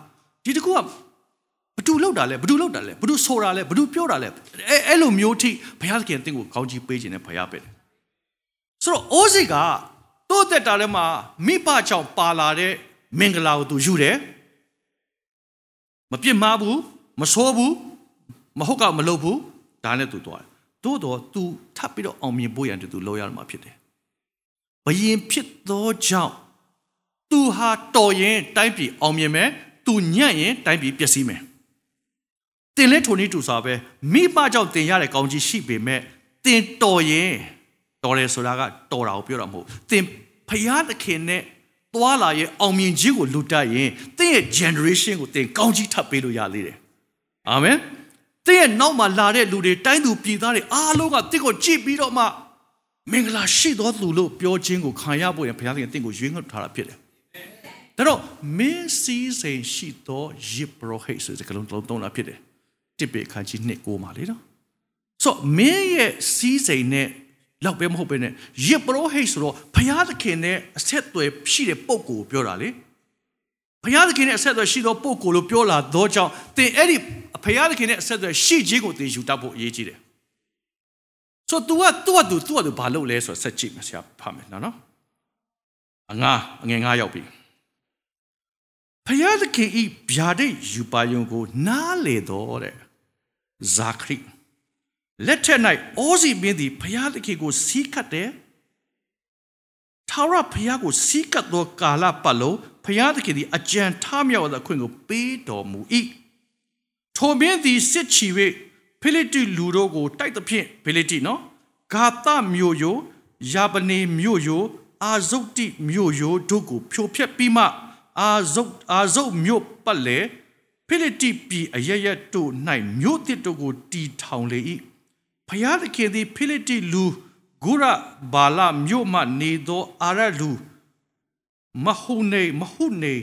ဒီတကူကဘသူလောက်တာလဲဘသူလောက်တာလဲဘသူဆိုတာလဲဘသူပြောတာလဲအဲအဲ့လိုမျိုးထိဘုရားသခင်တင့်ကိုကောင်းကြီးပေးခြင်းနဲ့ဘုရားပဲတယ် ဆိုတော့အိုးစိတ်ကတိုးတက်တာထဲမှာမိဘကြောင့်ပါလာတဲ့မင်္ဂလာကိုသူယူတယ်မပြစ်မှားဘူးမဆိုးဘူးမဟုတ်ကမလုပ်ဘူးဒါနဲ့သူသွားတယ်သို့တော့ तू ထပ်ပြီးတော့အောင်မြင်ဖို့ရန်တူလောရမှာဖြစ်တယ်ဘယင်ဖြစ်သောကြောင့် तू ဟာတော်ရင်တိုင်းပြည်အောင်မြင်မယ် तू ညံ့ရင်တိုင်းပြည်ပျက်စီးမယ်တင်လဲထုံနေတူစားပဲမိမကြောင့်တင်ရတဲ့ကောင်းကြီးရှိပေမဲ့တင်တော်ရင် တော်တယ်ဆိုတာကတော်တာကိုပြောတာမဟုတ်တင်ဖယားသခင်နဲ့တွာလာရဲ့အောင်မြင်ခြင်းကိုလူတက်ရင်တင်ရဲ့ generation ကိုတင်ကောင်းကြီးထပ်ပေးလို့ရသေးတယ်အာမင်တဲ့ရဲ့နောက်မှာလာတဲ့လူတွေတိုင်းသူပြည်သားတွေအားလုံးကတစ်ကိုကြည့်ပြီးတော့မှမင်္ဂလာရှိသောသူလို့ပြောခြင်းကိုခံရဖို့ရင်ဘုရားသခင်တင့်ကိုရွေးငှက်ထားတာဖြစ်တယ်ဒါတော့မင်းစည်းစိမ်ရှိသောယစ်ပရောဟိတ်ဆိုတဲ့ကလုံးလုံးသုံးတာဖြစ်တယ်တစ်ပေခန်းကြီးနှစ်ကိုမှာလေနော်ဆိုတော့မင်းရဲ့စီးစိမ်နဲ့ လောက်ပဲမဟုတ်ပဲနဲ့ယစ်ပရောဟိတ်ဆိုတော့ဘုရားသခင်နဲ့အဆက်အသွယ်ရှိတဲ့ပုံကိုပြောတာလေဘုရားသခင်နဲ့အဆက်အသွယ်ရှိသောပုံကိုလို့ပြောလာသောကြောင့်သင်အဲ့ဒီဘုရားသခင်နဲ့အဆက်အသွယ်ရှိခြင်းကိုသင်ယူတတ်ဖို့အရေးကြီးတယ်ဆိုတော့ तू ကသူ့အတူသူ့အတူဘာလုပ်လဲဆိုတော့ဆက်ကြည့်မယ်ဆရာဖတ်မယ်နော်နော်အငါအငယ်ငါရောက်ပြီဘုရားသခင်ဤဗျာဒိတ်ယူပါယုံကို နားလေတော့တဲ့ဇာခရီး လက်ထက်၌အောစီမင်းသည်ဖယားသခင်ကိုစီးကတ်တယ်ထာဝရဖယားကိုစီးကတ်သောကာလပတ်လုံးဖယားသခင်သည်အကြံထားမြောက်သောအခွင့်ကိုပေးတော်မူ၏ထိုမင်းသည်စစ်ချီ၍ဖိလိတိလူတို့ကိုတိုက်သဖြင့်ဖိလိတိနော်ဂါသမြို့ယိုယာပနေမြို့ယိုအာဇုတ်တိမြို့ယိုတို့ကိုဖြိုဖျက်ပြီးမှအာဇုတ်အာဇုတ်မြို့ပတ်လေဖိလိတိပြည်အရရက်တို့၌မြို့တစ်တို့ကိုတီထောင်လေ၏ ဖျားသခင်သည်ဖိလိတိလူဂုရဘာလမြို့မှနေသောအာရလူမဟုနေမဟုနေ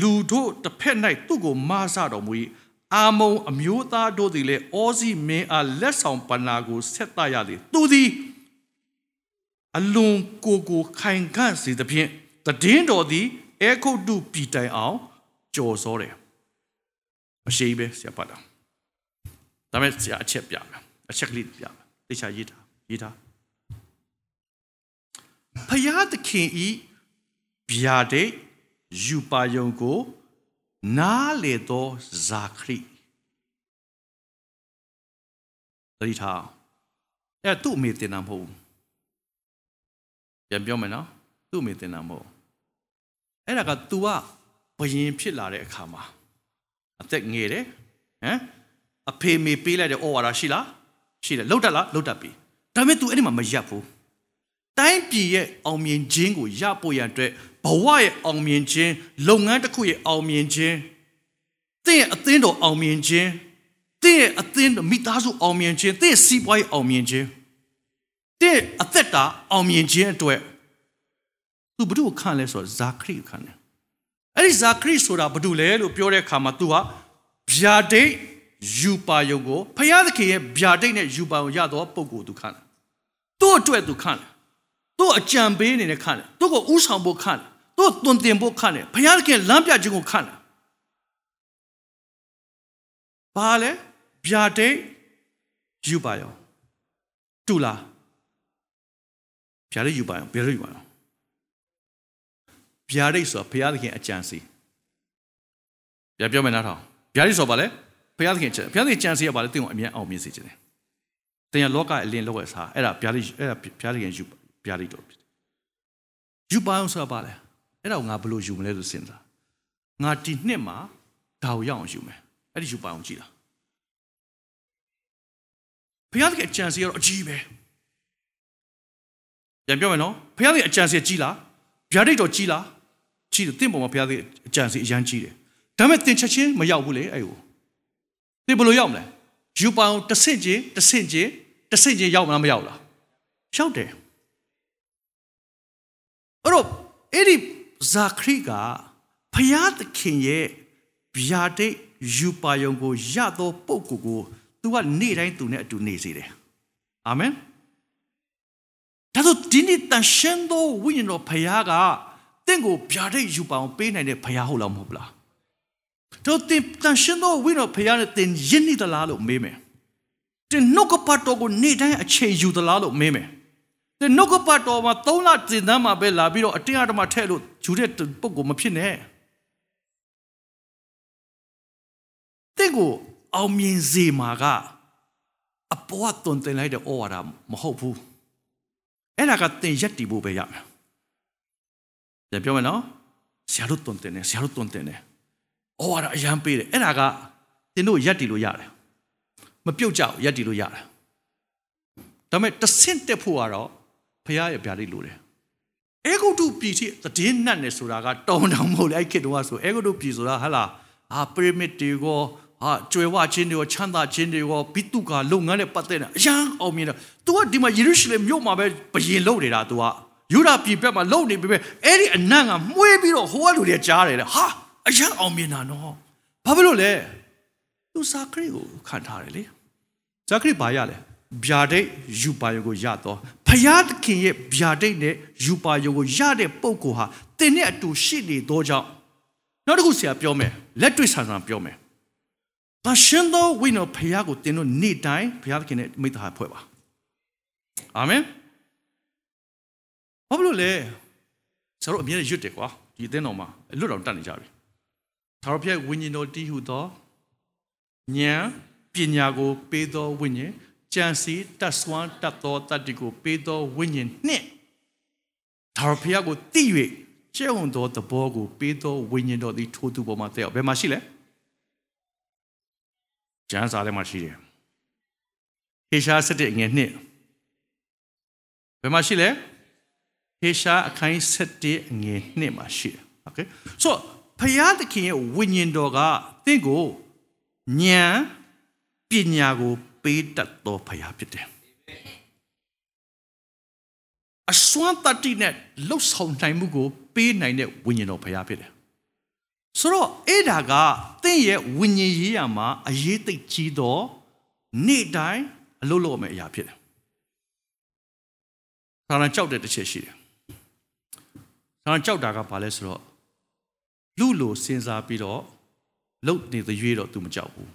လူတို့တစ်ဖက်၌သူ့ကိုမားဆတော်မူ၏အာမုံအမျိုးသားတို့သည်လည်းအောစီမင်းအားလက်ဆောင်ပနာကိုဆက်တရသည်သူသည်အလွန်ကိုကိုခိုင်ခန့်စေသဖြင့်တည်င်းတော်သည်အဲခုတ်တုပြည်တိုင်အောင်ကြော်စောတယ်မရှိပဲဆရာပတ်တာဒါမဲ့ဆရာအချက်ပြမယ် အချက်ကလေးပြမယ်တေချာရေးထားရေးထားဖယားသခင်ဤဗျာဒိတ်ယူပါယုံကို နားလေသောဇာခရိတတိထားအဲ့သူ့အမေတင်တာမဟုတ်ဘူးပြန်ပြောမယ်နော်သူ့အမေတင်တာမဟုတ်အဲ့ဒါက तू ကဘယင်ဖြစ်လာတဲ့အခါမှာအသက်ငယ်တယ်ဟမ်အဖေမေပေးလိုက်တဲ့ဩဝါဒရှိလား ရှိတယ်လှုပ်တတ်လားလှုပ်တတ်ပြီဒါပေမဲ့ तू အဲ့ဒီမှာမရပ်ဘူးတိုင်းပြည်ရဲ့အောင်မြင်ခြင်းကိုရဖို့ရန်အတွက်ဘဝရဲ့အောင်မြင်ခြင်းလုပ်ငန်းတစ်ခုရဲ့အောင်မြင်ခြင်းသင်ရဲ့အသင်းတော်အောင်မြင်ခြင်းသင်ရဲ့အသင်းတော်မိသားစုအောင်မြင်ခြင်းသင်ရဲ့စီးပွားရေးအောင်မြင်ခြင်းသင်အသက်တာအောင်မြင်ခြင်းအတွက်သူဘု து ခံလဲဆိုတော့ဇာခရိခံတယ်အဲ့ဒီဇာခရိဆိုတာဘာလို့လဲလို့ပြောတဲ့အခါမှာ तू ဟာဗျာဒိတ် ယူပါယုံကိုဖယားသခင်ရဲ့ဗျာဒိတ်နဲ့ယူပါယုံရတော့ပုံကို तू ခံတယ်သူ့အတွက် तू ခံတယ်သူ့အကြံပေးနေနဲ့ခံတယ်သူ့ကိုဥဆောင်ဖို့ခံတယ်သူ့တွင်တင်ဖို့ခံတယ်ဘုရားသခင်လမ်းပြခြင်းကိုခံတယ်ဘာလဲဗျာဒိတ်ယူပါရောတူလားဗျာဒိတ်ယူပါရောဘယ်လိုယူပါရောဗျာဒိတ်ဆိုတာဘုရားသခင်အကြံစီဗျာပြောမယ်နားထောင်ဗျာဒိတ်ဆိုတာဘာလဲ ဘုရားသခင်ဘုရားသခင်ကြံစီရပါလေတင့်ကိုအမြဲအောင်မြင်စေခြင်းတယ်တင်ရလောကအလင်းလောက်ရစားအဲ့ဒါဗျာဒိတ်အဲ့ဒါဘုရားသခင်ယူဗျာဒိတ်တော်ဖြစ်တယ်ယူပါအောင်ဆိုတာဘာလဲအဲ့ဒါကိုငါဘယ်လိုယူမလဲလို့စဉ်းစားငါဒီနှစ်မှာဒါကိုရအောင်ယူမယ်အဲ့ဒီယူပါအောင်ကြည့်တာဘုရားသခင်အကြံစီကတော့အကြီးပဲပြန်ပြောမယ်နော်ဘုရားသခင်အကြံစီကြီးလားဗျာဒိတ်တော်ကြီးလားကြီးတယ်တင့်ပေါ်မှာဘုရားသခင်အကြံစီအရန်ကြီးတယ်ဒါပေမဲ့တင်ချက်ချင်းမရောက်ဘူးလေအဲ့ကို တင်ဘယ်လိုရောက်မလဲယူပါအောင်တစ်ဆင့်ချင်းတစ်ဆင့်ချင်းတစ်ဆင့်ချင်းရောက်မလားမရောက်လားရောက်တယ်အဲ့တော့အဲ့ဒီဇာခရိကဖျားသခင်ရဲ့ဗျာဒိတ်ယူပါယုံကိုရသောပုဂ္ဂိုလ်ကို तू ကနေ့တိုင်းသူနဲ့အတူနေစေတယ်အာမင်ဒါဆိုဒီနေ့တန်ရှင်းသောဝိညာဉ်တော်ဖျားကတင့်ကိုဗျာဒိတ်ယူပါအောင်ပေးနိုင်တဲ့ဖျားဟုတ်လားမဟုတ်လား တို့တင်တန်ရှင်းသောဝိညာဉ်တော်ဖျားနဲ့တင်ယဉ်နေသလားလို့မေးမယ်တင်နှုတ်ကပတ်တော်ကိုနေ့တိုင်းအချိန်ယူသလားလို့မေးမယ်တဲ့နှုတ်ကပတ်တော်မှာ၃လတင်တန်းမှာပဲလာပြီးတော့အတင်းအဓမ္မထဲ့လို့ဂျူတဲ့ပုဂ္ဂိုလ်မဖြစ်နဲ့တဲ့ကိုအောင်မြင်စေမှာကအပေါ်ကတွန်တင်လိုက်တဲ့ဩဝါဒမဟုတ်ဘူးအဲ့ဒါကတင်ရက်တီဖို့ပဲရမယ်ပြန်ပြောမယ်နော်ဆရာတို့တွန်တင်တယ်ဆရာတို့တွန်တင်တယ် ဩဝါဒအရန်ပေးတယ်အဲ့ဒါကတင်တို့ရက်တီလို့ရတယ်မပြုတ်ကြဘူးရက်တီလို့ရတယ်ဒါပေမဲ့တဆင့်တက်ဖို့ကတော့ဖရားရဲ့ဗျာဒိတ်လိုတယ်အေဂုတုပြည်တိတည်င်းနတ်နေဆိုတာကတောင်းတောင်းမဟုတ်လေအဲ့ခေတ်တုန်းကဆိုအေဂုတုပြည်ဆိုတာဟာလားအာပရမစ်တွေကိုဟာကျွယ်ဝခြင်းတွေကိုချမ်းသာခြင်းတွေကိုဘိတုကလုပ်ငန်းနဲ့ပတ်သက်နေအရန်အောင်မြင်တယ်။ तू ကဒီမှာယေရုရှလင်မြို့မှာပဲဘယင်လုပ်နေတာ तू ကယူဒပြည်ဘက်မှာလုံနေပြီပဲအဲ့ဒီအနံ့ကမှုေးပြီးတော့ဟိုကလူတွေကြားတယ်တဲ့ဟာ အရန်အောင်မြင်တာနော်ဘာဖြစ်လို့လဲသူဇာခရီကိုခံထားတယ်လေဇာခရီဘာရလဲဗျာဒိတ်ယူပါယုံကိုရတော့ဖယားသခင်ရဲ့ဗျာဒိတ်နဲ့ယူပါယုံကိုရတဲ့ပုံကိုဟာတင်းနဲ့အတူရှိနေသောကြောင့်နောက်တစ်ခုဆရာပြောမယ်လက်တွေ့ဆန်ဆန်ပြောမယ်တရှင်သောဝိညာဉ်ဖယားကိုတင်းတို့နေ့တိုင်းဖယားသခင်နဲ့မိသားဖွဲ့ပါအာမင်ဘာလို့လဲကျွန်တော်အမြဲရွတ်တယ်ကွာဒီအသင်းတော်မှာလွတ်တော်တတ်နေကြပြီ သာရဖျက်ဝိညာဉ်တော်တည်ဟုသောဉာဏ်ပညာကိုပေးသောဝိညာဉ်ကြံစီတတ်ဆွမ်းတတ်သောတတ္တိကိုပေးသောဝိညာဉ်နှင့်သာရဖျက်ကိုတည်၍ကျဲဝန်သောသဘောကိုပေးသောဝိညာဉ်တော်သည်ထိုသူပေါ်မှာတည့်ရောက်ဘယ်မှာရှိလဲကျမ်းစာထဲမှာရှိတယ်ဟေရှား7ငယ်2ဘယ်မှာရှိလဲဟေရှာအခိုင်7အငယ်2မှာရှိတယ်โอเคဆို ဖယားသခင်ရဲ့ဝိညာဉ်တော်ကတင့်ကိုဉာဏ်ပညာကို ပေးတတ်သောဖယားဖြစ်တယ်အစွမ်းတတိနဲ့လှုပ်ဆောင်နိုင်မှုကို ပေးနိုင်တဲ့ဝိညာဉ်တော်ဖယားဖြစ်တယ်ဆိုတော့အဲ့ဒါကတင့်ရဲ့ဝိညာဉ်ရေးရမှာအရေးသိကြီးသောနေ့တိုင်းအလုပ်လုပ်မယ့်အရာဖြစ်တယ်။ဆာလံကြောက်တဲ့တစ်ချက်ရှိတယ်ဆာလံကြောက်တာကဘာလဲဆိုတော့ လူလိုစဉ်းစားပြီးတော့လုတ်နေတဲ့ရွေးတော့ तू မကြောက်ဘူး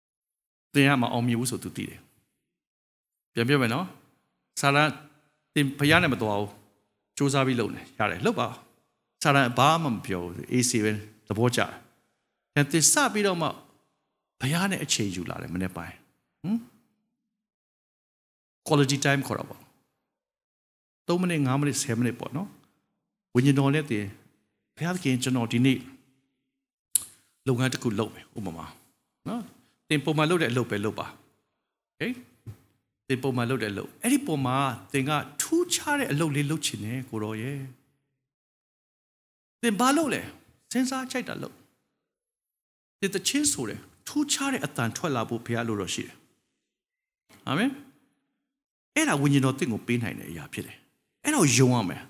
။တင်ရမအောင်မြင်ဘူးဆို तू သိတယ်။ပြန်ပြောမယ်နော်။ဆာလံတင်ဖျားနဲ့မတော်ဘူး။စူးစမ်းပြီးလုပ်နေရတယ်။လုပ်ပါ။ဆာလံဘာမှမပြောဘူး။ AC ပဲသဘောကျတယ်။ပြန်တင်စပြီးတော့မှဘုရားနဲ့အခြေယူလာတယ်မနေ့ပိုင်း။ဟမ် quality time ခေါ်တာပေါ့3မိနစ်5မိနစ်10မိနစ်ပေါ့နော်ဝိညာဉ်တော်နဲ့တည်း ဘုရားခင်ကျွန်တော်ဒီနေ့လုပ်ငန်းတစ်ခုလုပ်မယ်ဥပမာနော်တင်ပုံမှန်လုပ်တဲ့အလုပ်ပဲလုပ်ပါโอเคတင်ပုံမှန်လုပ်တဲ့အလုပ်အဲ့ဒီပုံမှာတင်ကထူးခြားတဲ့အလုပ်လေးလုပ်ချင်တယ်ကိုတော်ရဲ့တင်ဘာလုပ်လဲစဉ်းစားကြိုက်တာလုပ်တင်တချင်းဆိုတယ်ထူးခြားတဲ့အတန်ထွက်လာဖို့ဘုရားလိုတော်ရှိတယ်အာမင်အဲ့ဒါဝိညာဉ်တော်တင့်ကိုပေးနိုင်တဲ့အရာဖြစ်တယ်အဲ့တော့ယုံရမယ်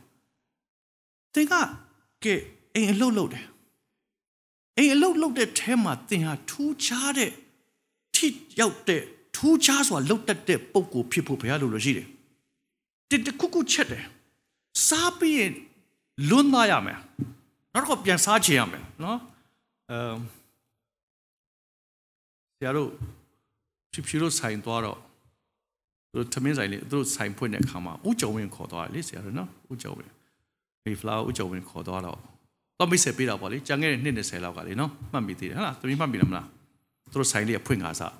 သင်က ကဲအိမ်အလုပ်လုပ်တယ်အိမ်အလုပ်လုပ်တဲ့ထဲမှာသင်ဟာထူးခြားတဲ့ထိရောက်တဲ့ထူးခြားစွာလှုပ်တတ်တဲ့ပုံကိုဖြစ်ဖို့ဘုရားလိုလိုရှိတယ်တတခုခုချက်တယ်စားပြီးရင်လွန်းသားရမယ်နောက်တော့ပြန်စားချင်ရမယ်နော်အမ်ဆရာတို့ဖြူဖြူတို့ဆိုင်သွားတော့သူတို့သမင်းဆိုင်လေးသူတို့ဆိုင်ဖွင့်တဲ့အခါမှာဦးကျော်ဝင်းခေါ်သွားတယ်လေဆရာတို့နော်ဦးကျော်ဝင်း မေဖလာဦးကျော်ဝင်းခေါ်သွားတော့တော့မိတ်ဆက်ပေးတာပေါ့လေကြံခဲ့တဲ့နှစ်20လောက်ကလေနော်မှတ်မိသေးတယ်ဟလားသမီးမှတ်မိလားမလားသူတို့ဆိုင်လေးဖွင့်ခါစား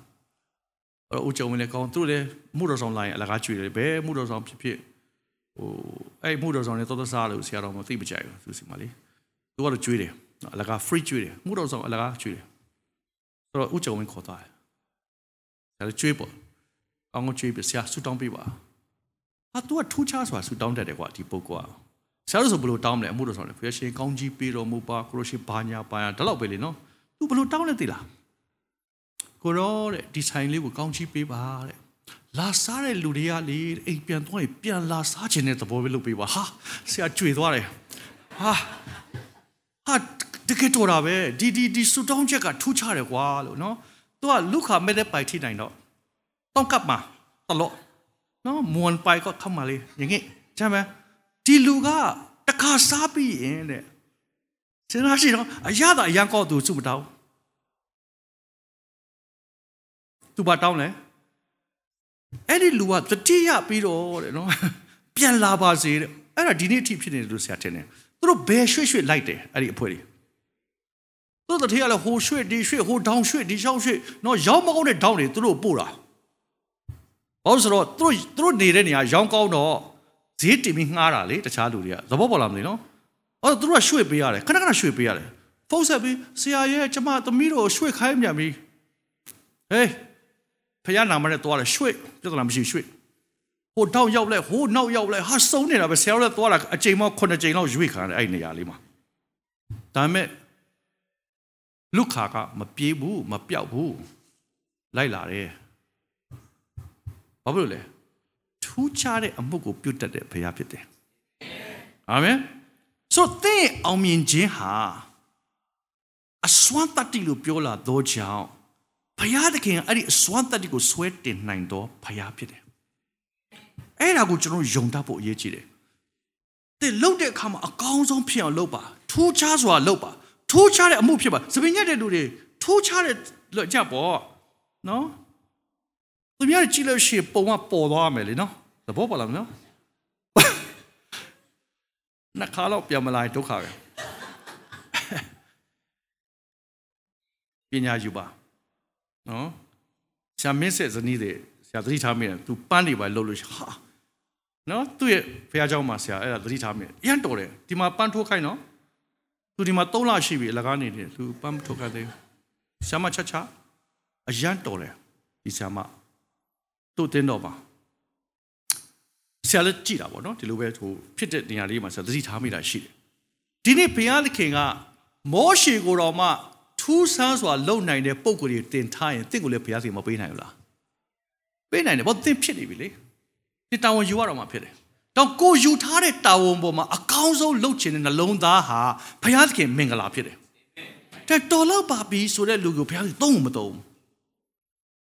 အဲ့တော့ဦးကျော်ဝင်းလည်းကောင်းသူတို့လည်းမှုတော်ဆောင်လာရင်အလကားကျွေးတယ်ဘယ်မှုတော်ဆောင်ဖြစ်ဖြစ်ဟိုအဲ့မှုတော်ဆောင်လည်းတော်တော်စားလို့ဆရာတော်မသိမကြိုက်ဘူးသူစီမလေးသူကတော့ကျွေးတယ်အလကား free ကျွေးတယ်မှုတော်ဆောင်အလကားကျွေးတယ်ဆိုတော့ဦးကျော်ဝင်းခေါ်သွားတယ်ဒါလည်းကျွေးပေါ့ကောင်းကောင်းကြွေးပြဆရာဆူတောင်းပေးပါဟာ तू ကထူးခြားစွာဆူတောင်းတတ်တယ်ကွာဒီပုဂ္ဂိုလ်က ဆရာတို့ဆိုဘယ်လိုတောင်းမလဲအမှုတော်ဆောင်လဲဖျက်ရှင်ကောင်းကြီးပေးတော်မူပါကိုရရှိဘာညာပါညာဒါတော့ပဲလေနော် तू ဘယ်လိုတောင်းလဲသိလားကိုရောတဲ့ဒီဆိုင်လေးကိုကောင်းကြီးပေးပါတဲ့လာစားတဲ့လူတွေကလေအိမ်ပြန်သွားရင်ပြန်လာစားခြင်းတဲ့သဘောပဲလုပ်ပေးပါဟာဆရာကြွေသွားတယ်ဟာဟာတကယ်တော်တာပဲဒီဒီဒီဆူတောင်းချက်ကထူးခြားတယ်ကွာလို့နော် तू ကလူခါမဲ့တဲ့ပိုက်ထိနိုင်တော့ต้องกลับมาตลอดเนาะมวนไปก็เข้ามาเลยอย่างงี้ใช่ไหม ဒီလူကတခါစားပြီးရင်တဲ့စဉ်းစားရှိတော့အရသာအရန်ကောသူစုမတောင်းသူဘာတောင်းလဲအဲ့ဒီလူကတတိယပြီးတော့တဲ့နော်ပြန်လာပါစေတဲ့အဲ့ဒါဒီနေ့အထိဖြစ်နေတယ်လို့ဆရာထင်တယ်သူတို့ဘယ်ရွှေ့ရွှေ့လိုက်တယ်အဲ့ဒီအဖွဲတွေသူတို့တတိယလည်းဟိုရွှေ့ဒီရွှေ့ဟိုဒေါင်ရွှေ့ဒီရှောင်းရွှေ့နော်ရောက်မကောင်းတဲ့ဒေါင်တွေသူတို့ပို့တာဘာလို့ဆိုတော့သူတို့သူတို့နေတဲ့နေရာရောင်းကောင်းတော့ ဈေးတင်ပြီးငှားတာလေတခြားလူတွေကသဘောပေါက်လားမသိနော်။အော်သူတို့ကရွှေ့ပေးရတယ်ခဏခဏရွှေ့ပေးရတယ်။ဖုန်းဆက်ပြီးဆရာရဲ့ကျမသမီးတို့ရွှေ့ခိုင်းမြန်ပြီ။ဟေးဖခင်နာမနဲ့သွားတယ်ရွှေ့ပြဿနာမရှိရွှေ့ဟိုတောက်ရောက်လဲဟိုနောက်ရောက်လဲဟာစုံနေတာပဲဆရာတို့လည်းသွားတာအချိန်မော9ချိန်လောက်ရွေ့ခံရတယ်အဲ့နေရာလေးမှာ။ဒါပေမဲ့လူခါကမပြေးဘူးမပြောက်ဘူးလိုက်လာတယ်ဘာဖြစ်လို့လဲ ထူးခြားတဲ့အမှုကိုပြုတ်တတ်တဲ့ဘုရားဖြစ်တယ်အာမင်ဆိုတော့သင်အောင်မြင်ခြင်းဟာအစွမ်းတတ္တိလို့ပြောလာတော့ကြောင့်ဘုရားသခင်အဲ့ဒီအစွမ်းတတ္တိကိုဆွဲတင်နိုင်တော့ဘုရားဖြစ်တယ်အဲ့ဒါကိုကျွန်တော်ယုံတတ်ဖို့အရေးကြီးတယ်တဲ့လှုပ်တဲ့အခါမှာအကောင်းဆုံးဖြစ်အောင်လုပ်ပါထူးခြားစွာလုပ်ပါထူးခြားတဲ့အမှုဖြစ်ပါစပင်ညက်တဲ့လူတွေထူးခြားတဲ့ကြပေါ့နော် သူများကြည့်လို့ရှိရင်ပုံကပေါ်သွားမယ်လေနော်သဘောပေါက်လားနော်နှစ်ခါတော့ပြန်မလာဒုက္ခပဲပညာယူပါနော်ဆရာမင်းဆက်ဇနီးတွေဆရာသတိထားမိတယ် तू ပန်းနေပါလှုပ်လို့ဟာနော်သူ့ရဲ့ဖះเจ้าမှာဆရာအဲ့ဒါသတိထားမိတယ်အရန်တော်တယ်ဒီမှာပန်းထိုးခိုင်းနော်သူဒီမှာ3လရှိပြီအလကားနေတယ် तू ပန်းထိုးခိုင်းတယ်ဆရာမချက်ချအရန်တော်တယ်ဒီဆရာမ သူ့တင်းတော်ပါဆရာလည်းကြည်တာပေါ့နော်ဒီလိုပဲဟိုဖြစ်တဲ့နေရာလေးမှာဆရာသတိထားမိတာရှိတယ်ဒီနေ့ဘုရားသခင်ကမောရှေကိုတော်မှထူးဆန်းစွာလုံနိုင်တဲ့ပုံကိုယ်တွေတင်ထားရင်တင့်ကိုလည်းဘုရားသခင်မပေးနိုင်ဘူးလားပေးနိုင်တယ်ဘာသင်ဖြစ်နေပြီလေဒီတာဝန်ယူရတော့မှဖြစ်တယ်တော့ကိုယူထားတဲ့တာဝန်ပေါ်မှာအကောင်းဆုံးလုပ်ချင်တဲ့နှလုံးသားဟာဘုရားသခင်မင်္ဂလာဖြစ်တယ်တဲ့တော်တော့ပါပြီဆိုတဲ့လူကိုဘုရားသခင်သုံးမသုံး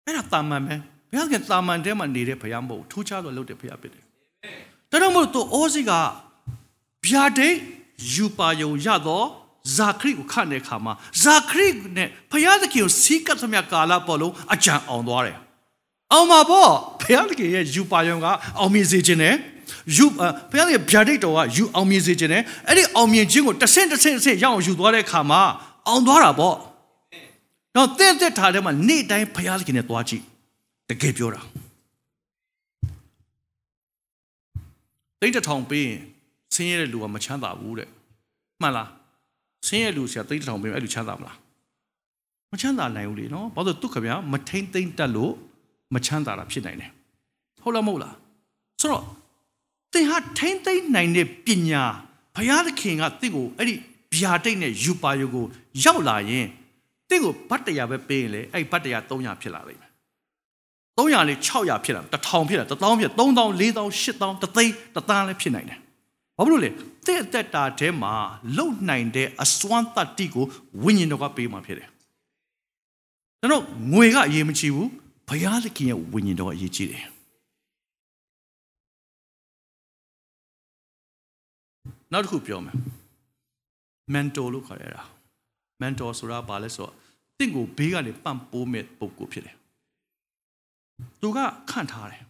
အဲ့ဒါတာမန်ပဲ ဘုရားသခင်တာမန်တဲမှာနေတဲ့ဘုရားမဟုတ်ထူးခြားစွာလုပ်တဲ့ဘုရားဖြစ်တယ်ဒါတော့မို့သူအိုးစီကဗျာဒိတ်ယူပါယုံရတော့ဇာခရိကိုခန့်တဲ့အခါမှာဇာခရိနဲ့ဘုရားသခင်ကိုစီးကပ်သမျှကာလပေါ်လုံးအကြံအောင်သွားတယ်။အောင်ပါပေါ့ဘုရားသခင်ရဲ့ယူပါယုံကအောင်မြင်စေခြင်းနဲ့ယူဘုရားသခင်ဗျာဒိတ်တော်ကယူအောင်မြင်စေခြင်းနဲ့အဲ့ဒီအောင်မြင်ခြင်းကိုတစ်ဆင့်တစ်ဆင့်တစ်ဆင့်ရအောင်ယူသွားတဲ့အခါမှာအောင်သွားတာပေါ့။တော့တဲ့တဲ့ထားတဲ့မှာနေ့တိုင်းဘုရားသခင်နဲ့သွားကြည့် တကယ်ပြောတာ။တိတ်တထောင်ပေးရင်ဆင်းရဲတဲ့လူကမချမ်းသာဘူးတဲ့မှန်လားဆင်းရဲလူဆရာတိတ်တထောင်ပေးရင်အဲ့လူချမ်းသာမလားမချမ်းသာနိုင်ဘူးလေနော်ဘာလို့သူခဗျာမထိမ့်သိမ့်တက်လို့မချမ်းသာတာဖြစ်နိုင်တယ်ဟုတ်လားမဟုတ်လားဆိုတော့သင်ဟာထိမ့်သိမ့်နိုင်တဲ့ပညာဘုရားသခင်ကတင့်ကိုအဲ့ဒီဗျာတိတ်နဲ့ယူပါယုကိုရောက်လာရင်တင့်ကိုဗတ်တရားပဲပေးရင်လေအဲ့ဗတ်တရား300ဖြစ်လာလိမ့်မယ် 300လေး600ဖြစ်လာ1000ဖြစ်လာ1000ဖြစ်3000 4000 8000တသိန်းတသန်းလည်းဖြစ်နိုင်တယ်ဘာဖြစ်လို့လဲတဲ့တက်တာထဲမှာလုံနိုင်တဲ့အစွမ်းတတ္တိကိုဝိညာဉ်တော်ကပေးမှဖြစ်တယ်ဒါတော့ငွေကအရေးမကြီးဘူးဘုရားသခင်ရဲ့ဝိညာဉ်တော်အရေးကြီးတယ်နောက်တစ်ခုပြောမယ် mentor လို့ခေါ်ရတာ mentor ဆိုတာဘာလဲဆိုတော့တင့်ကိုဘေးကနေပံ့ပိုးမဲ့ပုံကိုဖြစ်တယ် သူကခန့်ထားတယ်